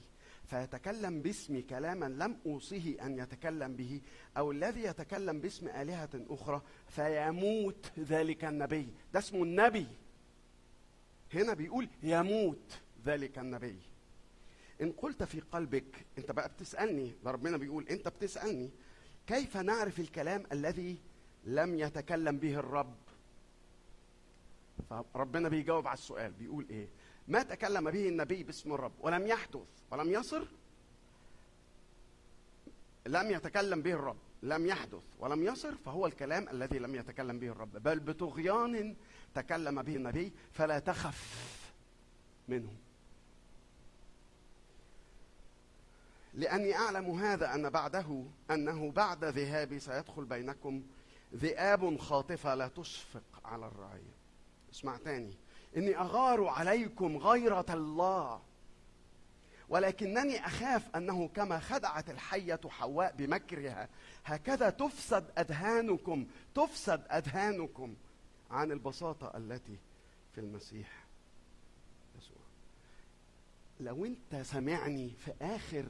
فيتكلم باسمي كلاما لم أوصيه أن يتكلم به أو الذي يتكلم باسم آلهة أخرى فيموت ذلك النبي. ده اسمه النبي. هنا بيقول يموت ذلك النبي. إن قلت في قلبك أنت بقى بتسألني ده ربنا بيقول أنت بتسألني كيف نعرف الكلام الذي لم يتكلم به الرب؟ فربنا بيجاوب على السؤال بيقول إيه؟ ما تكلم به النبي باسم الرب ولم يحدث ولم يصر؟ لم يتكلم به الرب لم يحدث ولم يصر؟ فهو الكلام الذي لم يتكلم به الرب. بل بطغيان تكلم به النبي فلا تخف منه. لأني أعلم هذا أن بعده أنه بعد ذهابي سيدخل بينكم ذئاب خاطفة لا تشفق على الرعية. اسمع تاني. إني أغار عليكم غيرة الله ولكنني أخاف أنه كما خدعت الحية حواء بمكرها هكذا تفسد أذهانكم تفسد أذهانكم عن البساطة التي في المسيح يسوع. لو أنت سمعني في آخر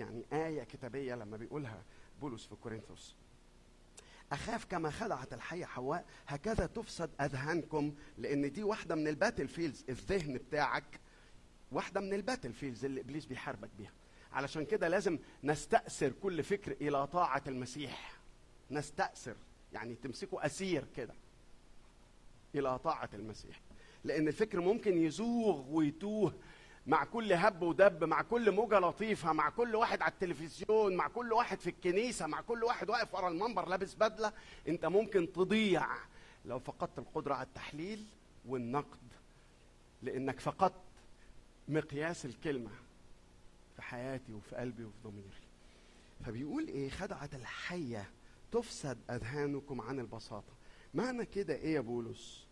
يعني آية كتابية لما بيقولها بولس في كورنثوس. أخاف كما خدعت الحية حواء هكذا تفسد أذهانكم لأن دي واحدة من ال battlefields الذهن بتاعك. واحدة من ال battlefields اللي إبليس بيحاربك بيها. علشان كده لازم نستأثر كل فكر إلى طاعة المسيح. نستأثر يعني تمسكه أسير كده إلى طاعة المسيح. لأن الفكر ممكن يزوغ ويتوه مع كل هب ودب مع كل موجة لطيفة مع كل واحد على التلفزيون مع كل واحد في الكنيسة مع كل واحد واقف ورا المنبر لابس بدلة. انت ممكن تضيع لو فقدت القدرة على التحليل والنقد لأنك فقدت مقياس الكلمة في حياتي وفي قلبي وفي ضميري. فبيقول إيه؟ خدعة الحية تفسد أذهانكم عن البساطة. معنى كده إيه يا بولس؟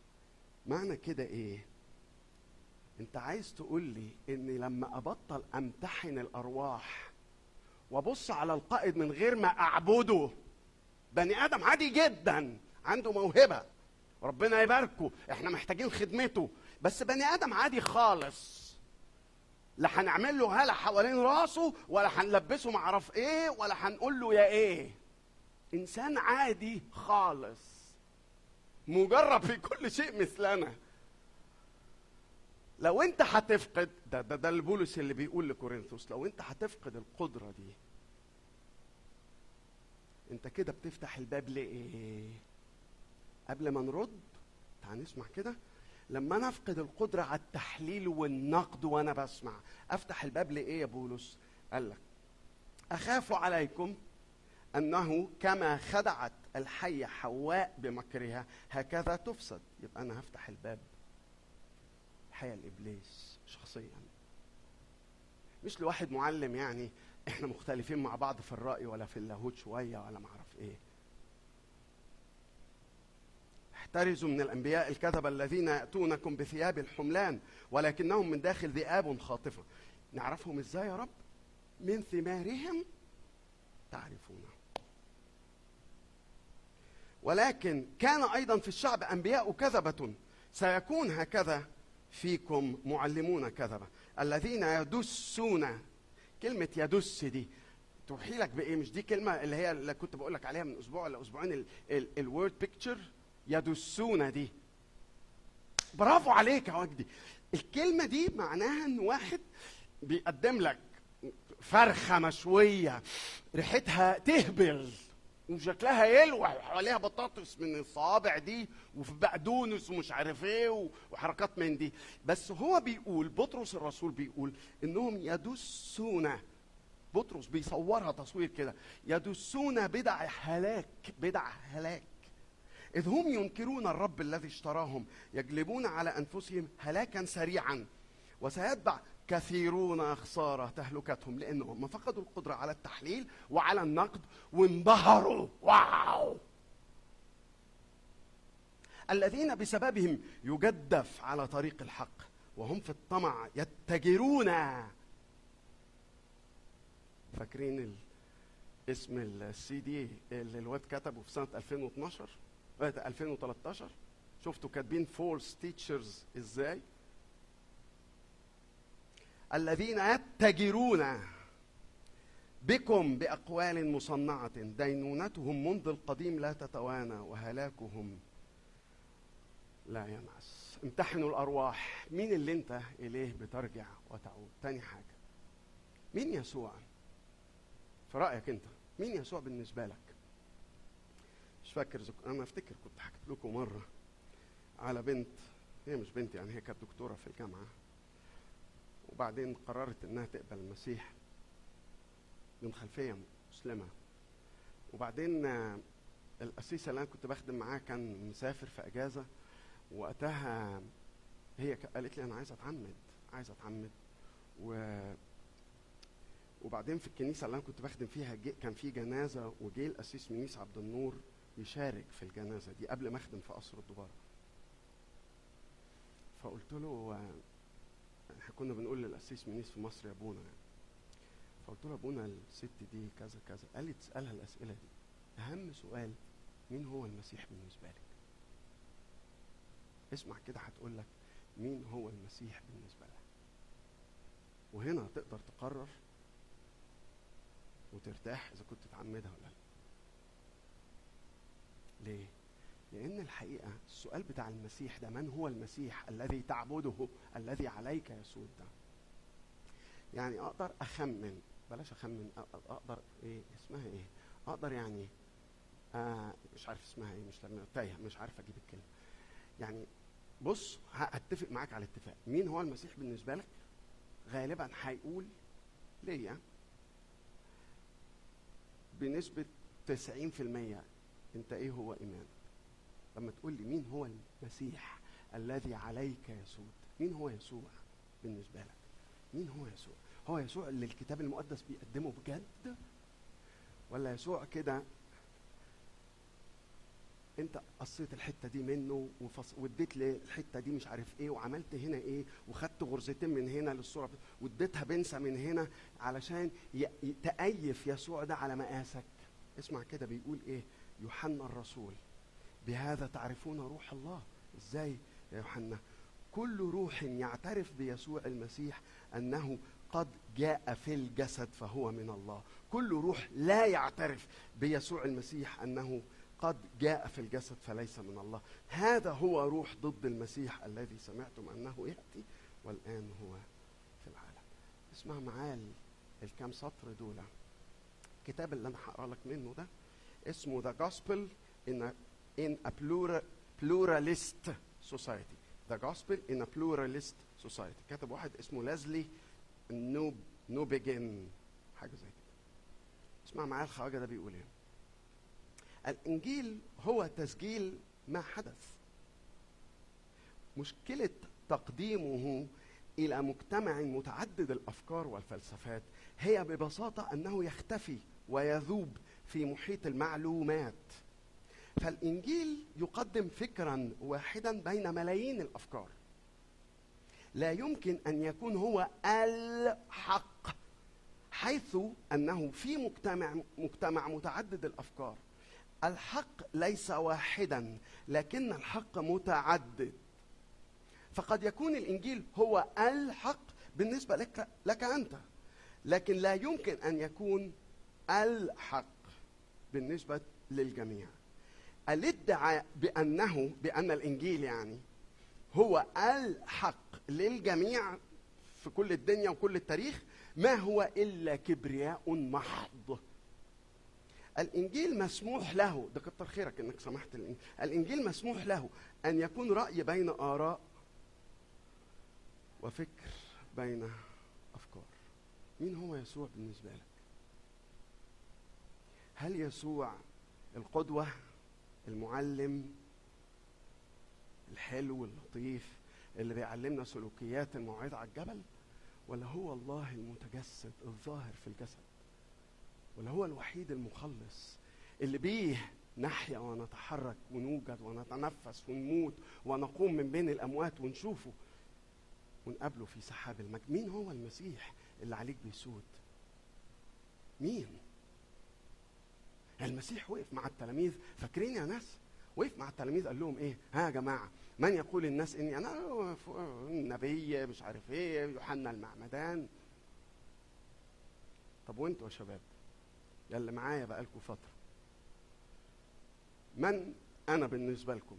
معنى كده إيه؟ انت عايز تقول لي إني لما أبطل أمتحن الأرواح وأبص على القائد من غير ما أعبده بني آدم عادي جدا عنده موهبة ربنا يباركه إحنا محتاجين خدمته بس بني آدم عادي خالص. لا هنعمل له هلا حوالين راسه ولا هنلبسه معرف إيه ولا هنقول له يا إيه. إنسان عادي خالص مجرب في كل شيء مثلنا. لو انت هتفقد ده ده ده البولس اللي بيقول لكورنثوس لو انت هتفقد القدرة دي انت كده بتفتح الباب لإيه؟ قبل ما نرد تعال نسمع كده. لما نفقد القدرة على التحليل والنقد وأنا بسمع افتح الباب لإيه يا بولس؟ قال لك أخاف عليكم أنه كما خدعت الحية حواء بمكرها هكذا تفسد. يبقى أنا هفتح الباب الحقيقة لابليس شخصيا. مش لواحد معلم يعني إحنا مختلفين مع بعض في الرأي ولا في اللاهوت شوية ولا ما أعرف إيه. احترزوا من الأنبياء الكذبه الذين يأتونكم بثياب الحملان ولكنهم من داخل ذئاب خاطفة. نعرفهم إزاي يا رب؟ من ثمارهم تعرفونه. ولكن كان أيضا في الشعب أنبياء كذبة. سيكون هكذا فيكم معلمون كذبه الذين يدسون كلمة يدس دي توحي لك بإيه؟ مش دي كلمة اللي هي اللي كنت بقول لك عليها من أسبوع ولا أسبوعين الورد بيكتشر يدسون دي. برافو عليك يا وجدي. الكلمة دي معناها إن واحد بيقدم لك فرخة مشوية ريحتها تهبل. وشكلها يلوع وحواليها بطاطس من الصوابع دي وفي بقدونس ومش عارف إيه وحركات من دي. بس هو بيقول بطرس الرسول بيقول إنهم يدسون بطرس بيصورها تصوير كده يدسون بدع هلاك بدع هلاك. إذ هم ينكرون الرب الذي اشتراهم يجلبون على أنفسهم هلاكا سريعا وسيتبع كثيرون خسارة تهلكتهم لأنهم فقدوا القدرة على التحليل وعلى النقد وانبهروا. واو! الذين بسببهم يجدف على طريق الحق وهم في الطمع يتجرون. فاكرين. اسم السي دي اللي الواد كتبه في سنة 2012 آه، 2013 شفتوا كاتبين False Teachers إزاي؟ الذين يتجرون بكم بأقوال مصنعة دينونتهم منذ القديم لا تتوانى وهلاكهم لا ينعس. امتحنوا الأرواح. مين اللي انت إليه بترجع وتعود؟ تاني حاجة مين يسوع؟ في رأيك انت مين يسوع بالنسبة لك؟ مش فاكر زك... أنا أفتكر كنت حكيت لكم مرة على بنت هي مش بنت يعني هي كانت دكتورة في الجامعة. وبعدين قررت إنها تقبل المسيح من خلفية مسلمة. وبعدين آه، القسيس اللي أنا كنت بخدم معاه كان مسافر في أجازة وقتها هي قالت لي أنا عايزه أتعمد عايزه أتعمد. و وبعدين في الكنيسة اللي أنا كنت بخدم فيها جي كان في جنازة وجه القسيس منيس عبد النور يشارك في الجنازة دي قبل ما أخدم في قصر الدبارة. فقلت له كنا بنقول للقسيس منيس في مصر يا ابونا يعني. فقلت له ابونا الست دي كذا كذا. قال لي تسألها الأسئلة دي. أهم سؤال مين هو المسيح بالنسبة لك؟ اسمع كده هتقول لك مين هو المسيح بالنسبة لك؟ وهنا تقدر تقرر وترتاح إذا كنت تعمدها ولا لا. ليه؟ لأن الحقيقة السؤال بتاع المسيح ده من هو المسيح الذي تعبده الذي عليك يسود ده؟ يعني أقدر أخمن بلاش أخمن أ- أ- أقدر إيه اسمها إيه؟ أقدر يعني آه مش عارف اسمها إيه مش لما تايه مش عارف أجيب الكلمة. يعني بص ه- هتفق معاك على اتفاق. مين هو المسيح بالنسبة لك؟ غالبا هيقول ليا بنسبة 90% أنت إيه هو إيمانك؟ لما تقول لي مين هو المسيح الذي عليك يسود مين هو يسوع بالنسبة لك؟ مين هو يسوع؟ هو يسوع اللي الكتاب المقدس بيقدمه بجد؟ ولا يسوع كده انت قصيت الحتة دي منه وفص... لي الحته دي مش عارف إيه وعملت هنا إيه وخدت غرزتين من هنا للصورة واديتها بنسى من هنا علشان. ي- تأيف يسوع ده على مقاسك. اسمع كده بيقول إيه؟ يوحنا الرسول. بهذا تعرفون روح الله؟ إزاي يا يوحنا؟ كل روح يعترف بيسوع المسيح أنه قد جاء في الجسد فهو من الله. كل روح لا يعترف بيسوع المسيح أنه قد جاء في الجسد فليس من الله. هذا هو روح ضد المسيح الذي سمعتم أنه يأتي والآن هو في العالم. اسمع معايا ال- الكام سطر دول. الكتاب اللي أنا هقرأ لك منه ده. اسمه Gospel in a, in a plural, pluralist society. The Gospel in a pluralist society. كاتب واحد اسمه لازلي نوب نوبيجن حاجة زي كده. اسمع معايا الخواجة ده بيقول إيه. الإنجيل هو تسجيل ما حدث. مشكلة تقديمه إلى مجتمع متعدد الأفكار والفلسفات هي ببساطة أنه يختفي ويذوب في محيط المعلومات. فالإنجيل يقدم فكرا واحدا بين ملايين الأفكار. لا يمكن أن يكون هو الحق حيث أنه في مجتمع مجتمع متعدد الأفكار. الحق ليس واحدا لكن الحق متعدد. فقد يكون الإنجيل هو الحق بالنسبة لك لك أنت لكن لا يمكن أن يكون الحق بالنسبة للجميع. الادعاء بانه بأن الإنجيل يعني هو الحق للجميع في كل الدنيا وكل التاريخ. ما هو إلا كبرياء محض. الإنجيل مسموح له ده كتر خيرك إنك سمحت الانجيل الإنجيل مسموح له أن يكون رأي بين آراء وفكر بين أفكار. مين هو يسوع بالنسبة لك؟ هل يسوع القدوة؟ المعلم الحلو اللطيف اللي بيعلمنا سلوكيات الموعظه على الجبل ولا هو الله المتجسد الظاهر في الجسد ولا هو الوحيد المخلص اللي بيه نحيا ونتحرك ونوجد ونتنفس ونموت ونقوم من بين الأموات ونشوفه ونقابله في سحاب المجد؟ مين هو المسيح اللي عليك بيسود؟ مين؟ المسيح وقف مع التلاميذ. فاكرين يا ناس؟ وقف مع التلاميذ قال لهم إيه؟ ها يا جماعة من يقول الناس إني أنا النبي مش عارف إيه يوحنا المعمدان. طب وأنتوا يا شباب؟ يا اللي معايا بقالكم فترة. من أنا بالنسبة لكم؟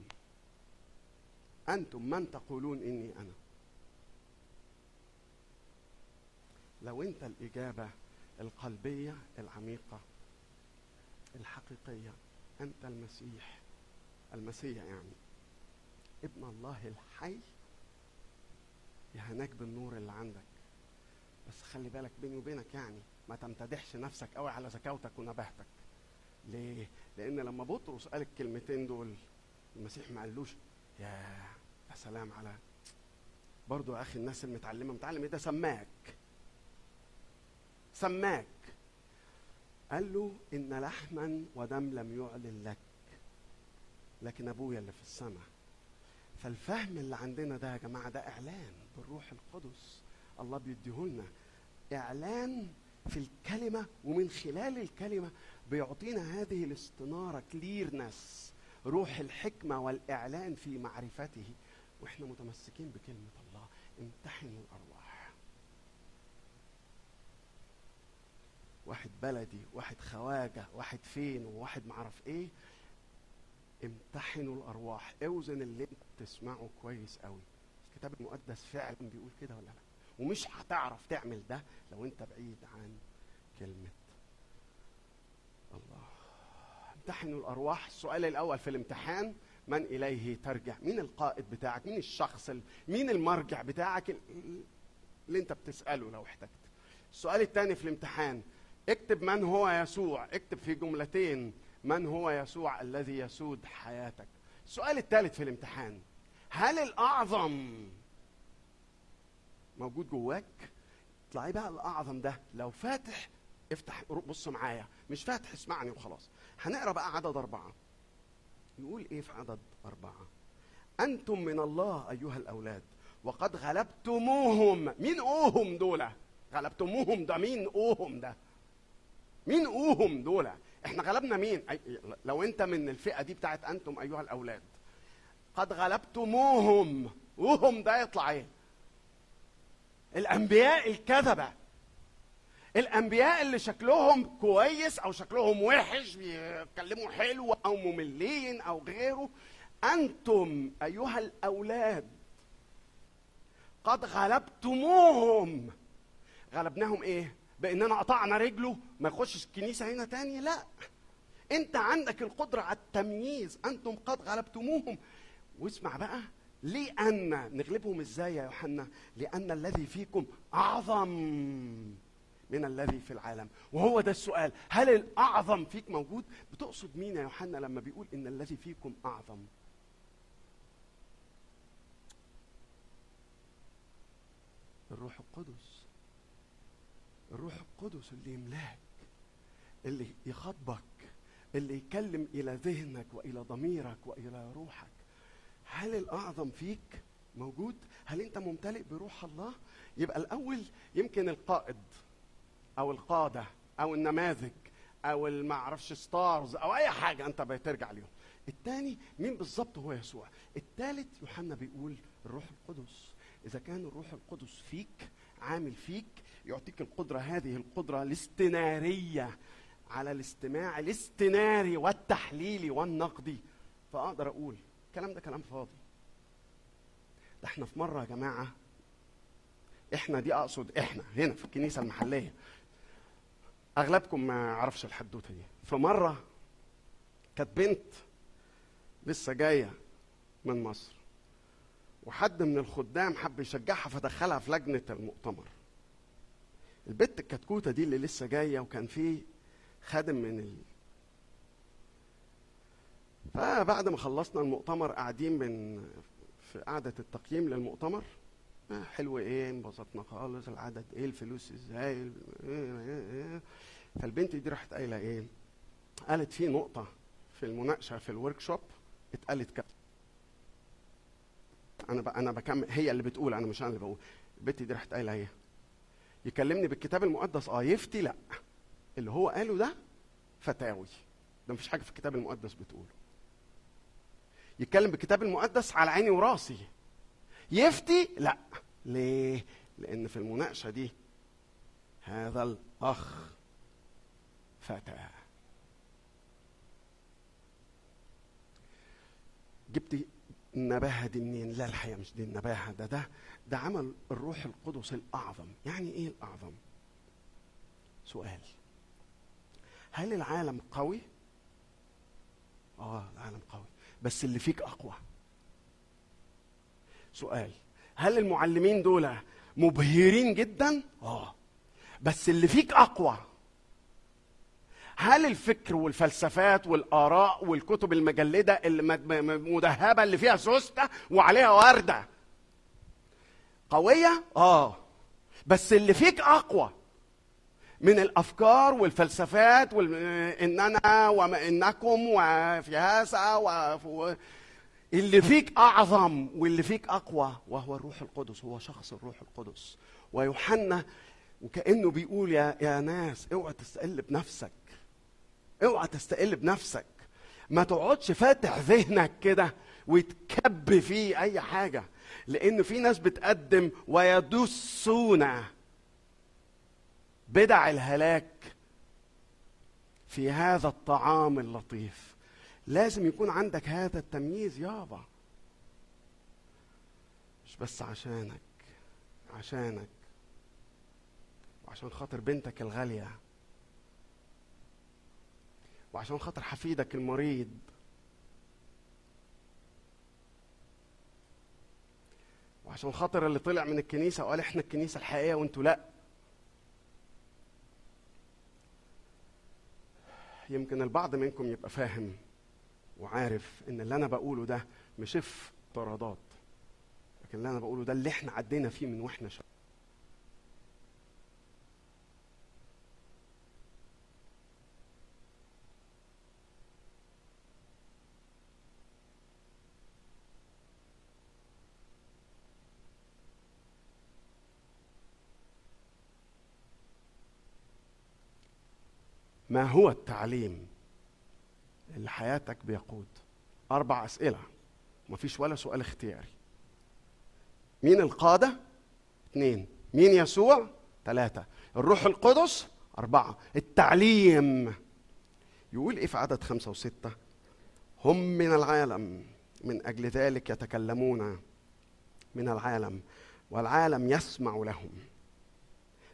أنتم من تقولون إني أنا؟ لو أنت الإجابة القلبية العميقة الحقيقية. أنت المسيح. المسيح يعني ابن الله الحي. يهناك بالنور اللي عندك. بس خلي بالك بيني وبينك يعني ما تمتدحش نفسك قوي على ذكاوتك ونباهتك ليه؟ لأن لما بطرس قال الكلمتين دول المسيح ما قالوش يا يا سلام على برضو يا أخي الناس المتعلمة متعلم إيه ده؟ سماك. سماك. قال له إن لحما ودم لم يعلن لك. لكن أبويا اللي في السماء. فالفهم اللي عندنا ده يا جماعة ده إعلان بالروح القدس. الله بيديهولنا إعلان في الكلمة ومن خلال الكلمة بيعطينا هذه الاستنارة كليرنس روح الحكمة والإعلان في معرفته. وإحنا متمسكين بكلمة الله. امتحنوا الأرواح. واحد بلدي واحد خواجة واحد فين وواحد معرف إيه امتحنوا الأرواح. اوزن اللي انت بتسمعه كويس قوي. الكتاب المقدس فعلا بيقول كده ولا لأ؟ ومش هتعرف تعمل ده لو انت بعيد عن كلمة الله. امتحنوا الأرواح. السؤال الأول في الامتحان من إليه ترجع؟ مين القائد بتاعك؟ مين الشخص ال- مين المرجع بتاعك ال- اللي انت بتسأله لو احتجت؟ السؤال الثاني في الامتحان اكتب من هو يسوع اكتب في جملتين من هو يسوع الذي يسود حياتك. السؤال الثالث في الامتحان هل الأعظم موجود جواك؟ اطلعي بقى الأعظم ده لو فاتح افتح بص معايا مش فاتح اسمعني وخلاص. هنقرأ بقى عدد أربعة. يقول إيه في عدد أربعة؟ أنتم من الله أيها الأولاد وقد غلبتموهم. مين أوهم دول؟ غلبتموهم ده مين أوهم ده؟ مين اوهم دول؟ إحنا غلبنا مين؟ لو أنت من الفئة دي بتاعت أنتم أيها الأولاد قد غلبتموهم. اوهم ده يطلع إيه؟ الأنبياء الكذبة. الأنبياء اللي شكلهم كويس أو شكلهم وحش بيتكلموا حلو أو مملين أو غيره أنتم أيها الأولاد قد غلبتموهم. غلبناهم إيه؟ بإننا قطعنا رجله ما يخشش الكنيسه هنا تاني لا. انت عندك القدرة على التمييز. أنتم قد غلبتموهم. واسمع بقى لأن نغلبهم إزاي يا يوحنا؟ لأن الذي فيكم أعظم من الذي في العالم. وهو ده السؤال. هل الأعظم فيك موجود؟ بتقصد مين يا يوحنا لما بيقول إن الذي فيكم أعظم؟ الروح القدس. الروح القدس اللي يملاك. اللي يخاطبك اللي يكلم إلى ذهنك وإلى ضميرك وإلى روحك. هل الأعظم فيك موجود؟ هل أنت ممتلئ بروح الله؟ يبقى الأول يمكن القائد أو القادة أو النماذج أو المعرفش ستارز أو أي حاجة أنت بترجع ليهم. الثاني مين بالظبط هو يسوع؟ الثالث يوحنا بيقول الروح القدس. إذا كان الروح القدس فيك عامل فيك يعطيك القدرة هذه القدرة الاستنارية على الاستماع الاستناري والتحليلي والنقدي. فأقدر أقول الكلام ده كلام فاضي. ده إحنا في مرة يا جماعة إحنا دي أقصد إحنا هنا في الكنيسة المحلية. أغلبكم ما يعرفش الحدوتة دي. فمره كانت بنت لسه جاية من مصر وحد من الخدام حب يشجعها فدخلها في لجنة المؤتمر. البت الكتكوتة دي اللي لسه جاية وكان في خادم من ال... فبعد ما خلصنا المؤتمر قاعدين بن في قعدة التقييم للمؤتمر آه، حلو إيه انبسطنا خالص العدد إيه الفلوس إزاي إيه إيه إيه. فالبنت دي راحت قايلة إيه قالت في نقطة في المناقشة في الورك شوب اتقالت كده أنا. أنا بكمل هي اللي بتقول أنا مش أنا اللي بقول البنت دي راحت قايلة إيه يكلمني بالكتاب المقدس آه يفتي لأ اللي هو قاله ده فتاوي. ده مفيش حاجة في الكتاب المقدس بتقوله. يتكلم بالكتاب المقدس على عيني وراسي. يفتي؟ لا. ليه؟ لأن في المناقشة دي هذا الأخ فتى. جبت النباهة دي منين؟ لا الحقيقة مش دي النباهة. ده ده ده عمل الروح القدس الأعظم. يعني إيه الأعظم؟ سؤال. هل العالم قوي؟ آه العالم قوي. بس اللي فيك أقوى. سؤال هل المعلمين دول مبهرين جدا؟ آه. بس اللي فيك أقوى هل الفكر والفلسفات والآراء والكتب المجلدة اللي مد- م- م- مدهبة اللي فيها سوسته وعليها وردة قوية؟ آه. بس اللي فيك أقوى من الأفكار والفلسفات وال... ان أنا وانكم وفي هذا. اللي فيك أعظم واللي فيك أقوى وهو الروح القدس هو شخص الروح القدس. ويوحنا وكأنه بيقول يا يا ناس اوعى تستقل بنفسك. اوعى تستقل بنفسك. ما تقعدش فاتح ذهنك كده ويتكب فيه أي حاجة. لأن في ناس بتقدم ويدسون بدع الهلاك في هذا الطعام اللطيف. لازم يكون عندك هذا التمييز يابا. مش بس عشانك عشانك. وعشان خاطر بنتك الغالية. وعشان خاطر حفيدك المريض. وعشان خاطر اللي طلع من الكنيسة وقال إحنا الكنيسة الحقيقية وإنتوا لأ. يمكن البعض منكم يبقى فاهم وعارف إن اللي أنا بقوله ده مش افتراضات لكن اللي أنا بقوله ده اللي إحنا عدينا فيه من وإحنا شباب. ما هو التعليم اللي حياتك بيقود؟ أربع أسئلة مفيش ولا سؤال اختياري. مين القادة؟ اثنين مين يسوع؟ ثلاثة الروح القدس؟ أربعة. التعليم. يقول إيه في عدد خمسة وستة؟ هم من العالم من أجل ذلك يتكلمون من العالم والعالم يسمع لهم.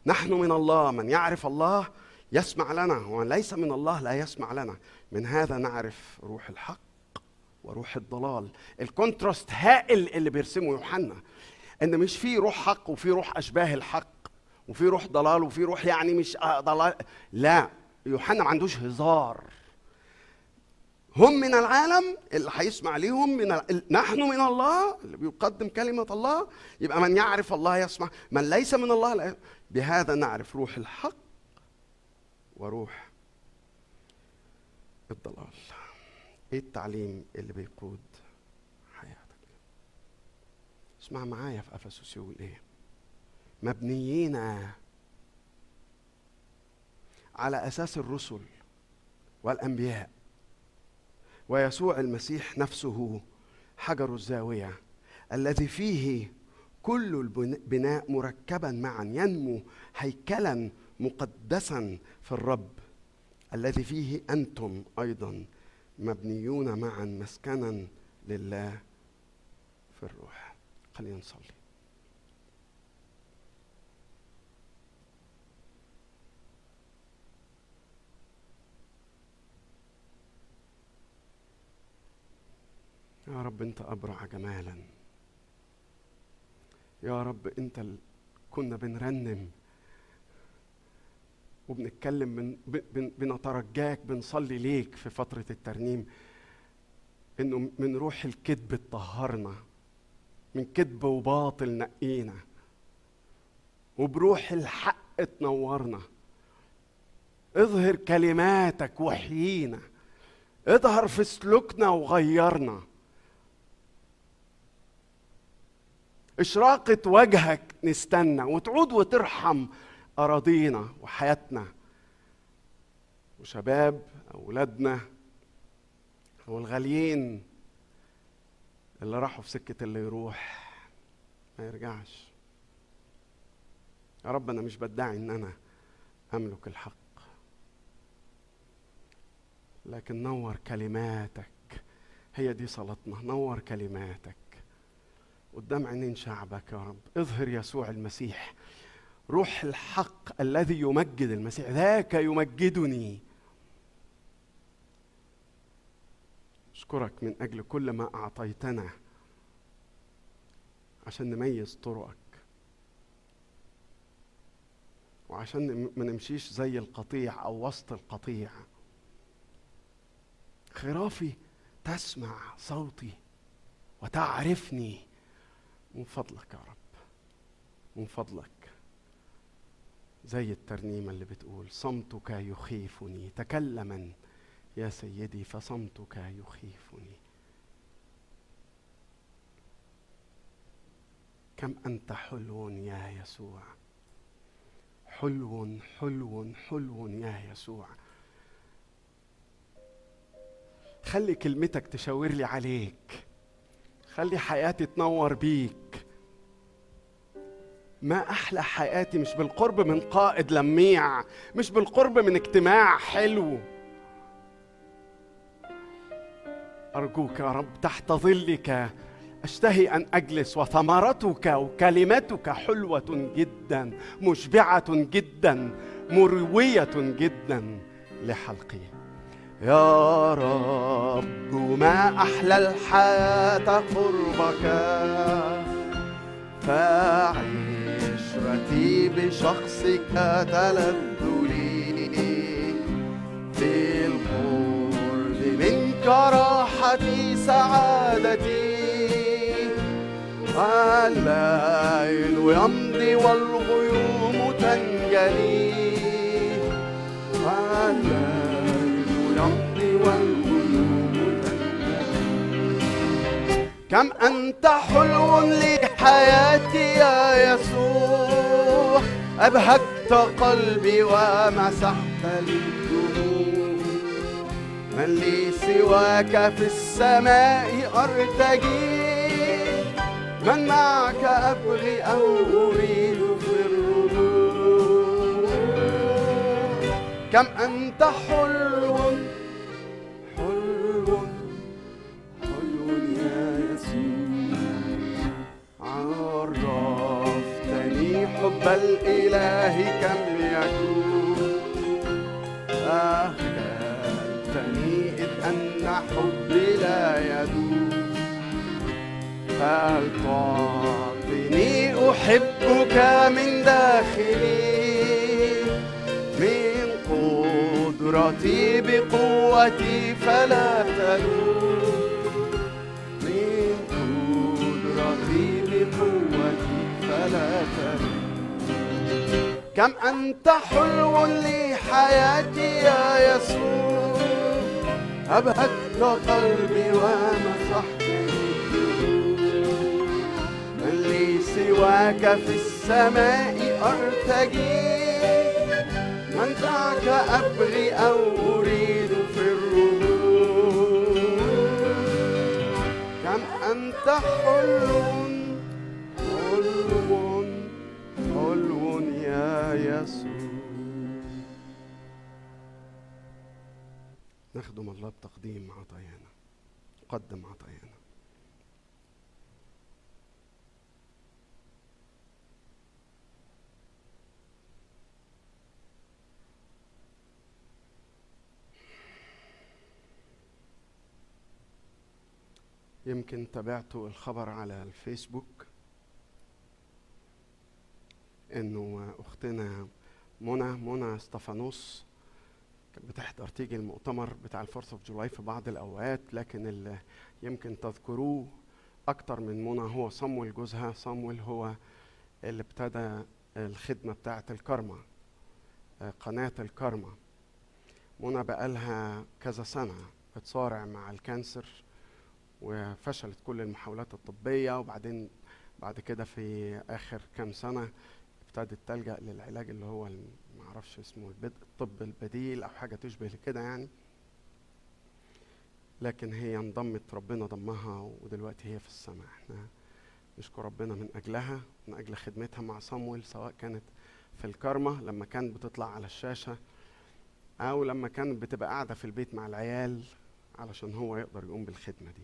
نحن من الله من يعرف الله يسمع لنا ومن ليس من الله لا يسمع لنا. من هذا نعرف روح الحق وروح الضلال. الكونتراست هائل اللي بيرسمه يوحنا إن مش في روح حق وفي روح أشباه الحق وفي روح ضلال وفي روح يعني مش آه ضلال. لا يوحنا ما عندوش هزار. هم من العالم اللي هيسمع ليهم من ال... نحن من الله اللي بيقدم كلمة الله يبقى من يعرف الله يسمع. من ليس من الله لا بهذا نعرف روح الحق وروح الضلال إيه التعليم اللي بيقود حياتك؟ اسمع معايا في أفسس يقول إيه؟ مبنيين على أساس الرسل والأنبياء ويسوع المسيح نفسه حجر الزاوية الذي فيه كل البناء مركبا معا ينمو هيكلا مقدسا في الرب الذي فيه أنتم أيضا مبنيون معا مسكنا لله في الروح خلينا نصلي يا رب أنت أبرع جمالا يا رب أنت. كنا بنرنم وبنتكلم من بن... بنترجاك بنصلي ليك في فترة الترنيم إنه من روح الكذب تطهرنا من كذب وباطل نقينا وبروح الحق تنورنا. اظهر كلماتك وحيينا. اظهر في سلوكنا وغيرنا. إشراقة وجهك نستنى وتعود وترحم أراضينا وحياتنا وشباب أولادنا والغاليين اللي راحوا في سكة اللي يروح ما يرجعش. يا رب أنا مش بدعي إن أنا أملك الحق. لكن نور كلماتك. هي دي صلاتنا. نور كلماتك. قدام عينين شعبك يا رب. اظهر يسوع المسيح. روح الحق الذي يمجد المسيح ذاك يمجدني. أشكرك من أجل كل ما أعطيتنا عشان نميز طرقك. وعشان ما نمشيش زي القطيع أو وسط القطيع. خرافي تسمع صوتي وتعرفني. من فضلك يا رب من فضلك. زي الترنيمة اللي بتقول صمتك يخيفني تكلما يا سيدي فصمتك يخيفني. كم أنت حلو يا يسوع. حلو حلو حلو يا يسوع. خلي كلمتك تشاور لي عليك. خلي حياتي تنور بيك. ما أحلى حياتي مش بالقرب من قائد لميع مش بالقرب من اجتماع حلو. أرجوك يا رب تحت ظلك أشتهي أن أجلس وثمرتك وكلمتك حلوة جدا مشبعة جدا مروية جدا لحلقي. يا رب ما أحلى الحياة قربك فعشرتي بشخصك تلذ لي في القرب منك راحتي سعادتي. الليل يمضي والغيوم تنجلي. الليل يمضي والغيوم تنجلي. كم أنت حلو لحياتي يا يسوع. أبهجت قلبي ومسحت لي الدموع من لي سواك في السماء أرتجي. من معك أبغي أو أريد في الرجوع. كم أنت حلو حلو حب الإله كم يكون؟ أخجلتني إذ أن حبي لا يدوم فهل تعطيني أحبك من داخلي؟ من قدرتي بقوتي فلا تلوم. من قدرتي بقوتي فلا تلوم. كم أنت حلو لحياتي يا يسوع. أبهت قلبي ومسحتني من لي سواك في السماء أرتجي. من دعك أبغي أو أريد في الرجوع كم أنت حلو يا يسوع نخدم الله بتقديم عطايانا قدم عطايانا. يمكن تابعتوا الخبر على الفيسبوك. إنه أختنا منى منى استفانوس كانت بتحضر تيجي المؤتمر بتاع ال Fourth of July في بعض الأوقات لكن اللي يمكن تذكروه أكتر من منى هو صمويل جوزها. صمويل هو اللي ابتدى الخدمة بتاعة الكرمة آه، قناة الكرمة منى بقالها كذا سنة بتصارع مع الكانسر وفشلت كل المحاولات الطبية وبعدين بعد كده في آخر كام سنة ابتدت تلجأ للعلاج اللي هو الم- معرفش اسمه الطب البديل أو حاجة تشبه كده يعني. لكن هي انضمت ربنا ضمها ودلوقتي هي في السماء. إحنا نشكر ربنا من أجلها من أجل خدمتها مع صمويل سواء كانت في الكارما لما كانت بتطلع على الشاشة أو لما كانت بتبقى قاعدة في البيت مع العيال علشان هو يقدر يقوم بالخدمة دي.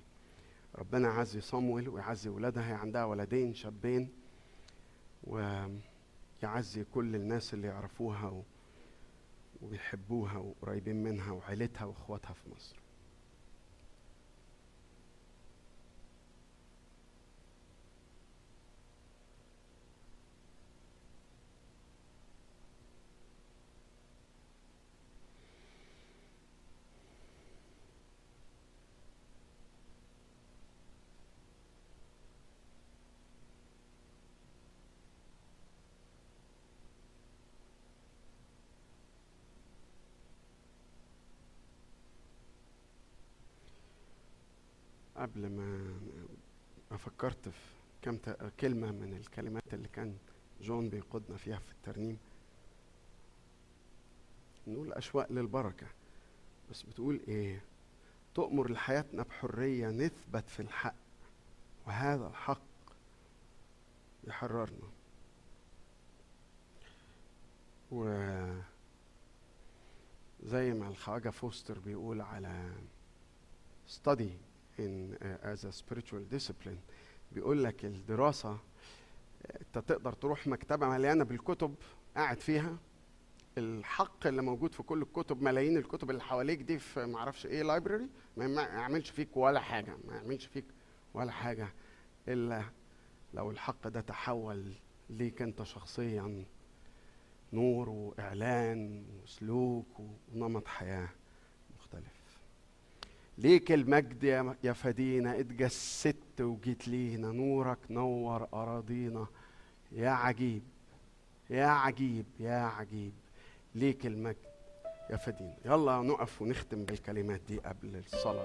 ربنا يعزي صمويل ويعزي ولادها هي عندها ولدين شابين ويعزي كل الناس اللي يعرفوها. وبيحبوها وقريبين منها وعيلتها وإخواتها في مصر قبل ما فكرت في كم كلمة من الكلمات اللي كان جون بيقودنا فيها في الترنيم. نقول أشواق للبركة. بس بتقول إيه؟ تؤمر لحياتنا بحرية نثبت في الحق وهذا الحق يحررنا. و زي ما الخواجة فوستر بيقول على study in uh, as a spiritual discipline. بيقول لك الدراسة انت تقدر تروح مكتبة مليانة بالكتب قاعد فيها. الحق اللي موجود في كل الكتب ملايين الكتب اللي حواليك دي في معرفش إيه لايبراري ما يعملش فيك ولا حاجة ما يعملش فيك ولا حاجة إلا لو الحق ده تحول ليك انت شخصيا نور وإعلان وسلوك ونمط مختلف ليك المجد يا فدينا اتجسدت وجيت لينا نورك نور أراضينا. يا عجيب يا عجيب يا عجيب ليك المجد يا فدينا. يلا نقف ونختم بالكلمات دي قبل الصلاة.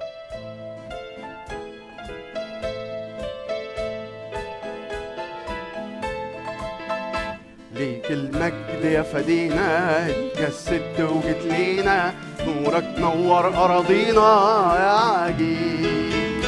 ليك المجد يا فدينا اتجسدت وجيت لينا نورك نور أراضينا يا عجيب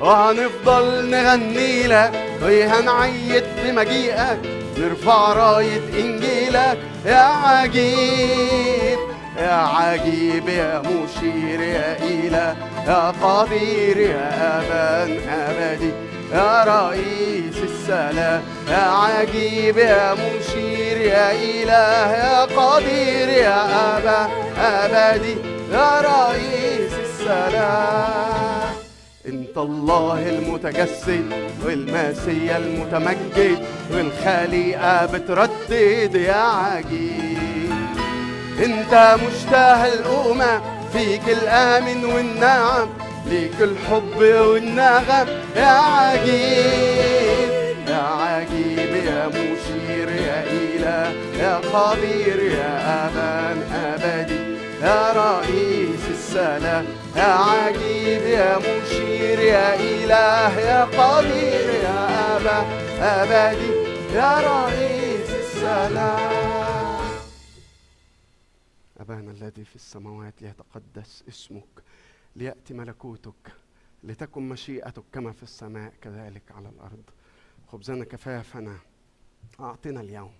وهنفضل نغني لك وهنعيد بمجيئك نرفع راية إنجيلك. يا عجيب يا عجيب يا مشير يا إله يا قدير يا أبان أبدي. يا رئيس السلام يا عجيب يا مشير. يا إله يا قدير يا أبا أبدي يا رئيس السلام. انت الله المتجسد والماسية المتمجد والخليقة بتردد يا عجيب. انت مشتهى الأمم فيك الآمن والنعم ليك الحب والنغم. يا عجيب يا عجيب يا مشير يا قدير يا أمان أبدي يا رئيس السلام يا عجيب يا مشير يا إله يا قدير يا أبا أبدي يا رئيس السلام أبانا الذي في السماوات ليتقدس اسمك ليأتي ملكوتك لتكن مشيئتك كما في السماء كذلك على الأرض. خبزنا كفافنا أعطنا اليوم.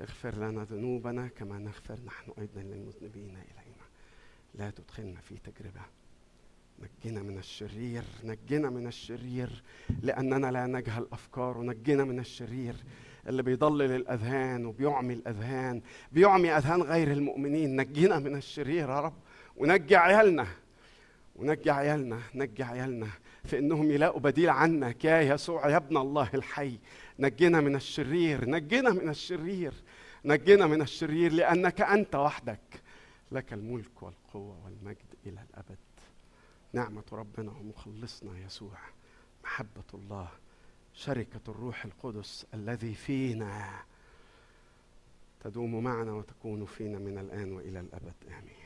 اغفر لنا ذنوبنا كما نغفر نحن أيضا للمذنبين إلينا. لا تدخلنا في تجربة. نجنا من الشرير نجنا من الشرير لأننا لا نجهل أفكاره. نجنا من الشرير اللي بيضلل الأذهان وبيعمي الأذهان بيعمي أذهان غير المؤمنين. نجنا من الشرير يا رب. ونجي عيالنا. ونجي عيالنا. نجي عيالنا. في إنهم يلاقوا بديل عنك يا يسوع يا ابن الله الحي. نجنا من الشرير. نجنا من الشرير. نجنا من الشرير لأنك أنت وحدك. لك الملك والقوة والمجد إلى الأبد. نعمة ربنا ومخلصنا يسوع. محبة الله شركة الروح القدس الذي فينا. تدوم معنا وتكون فينا من الآن وإلى الأبد. آمين.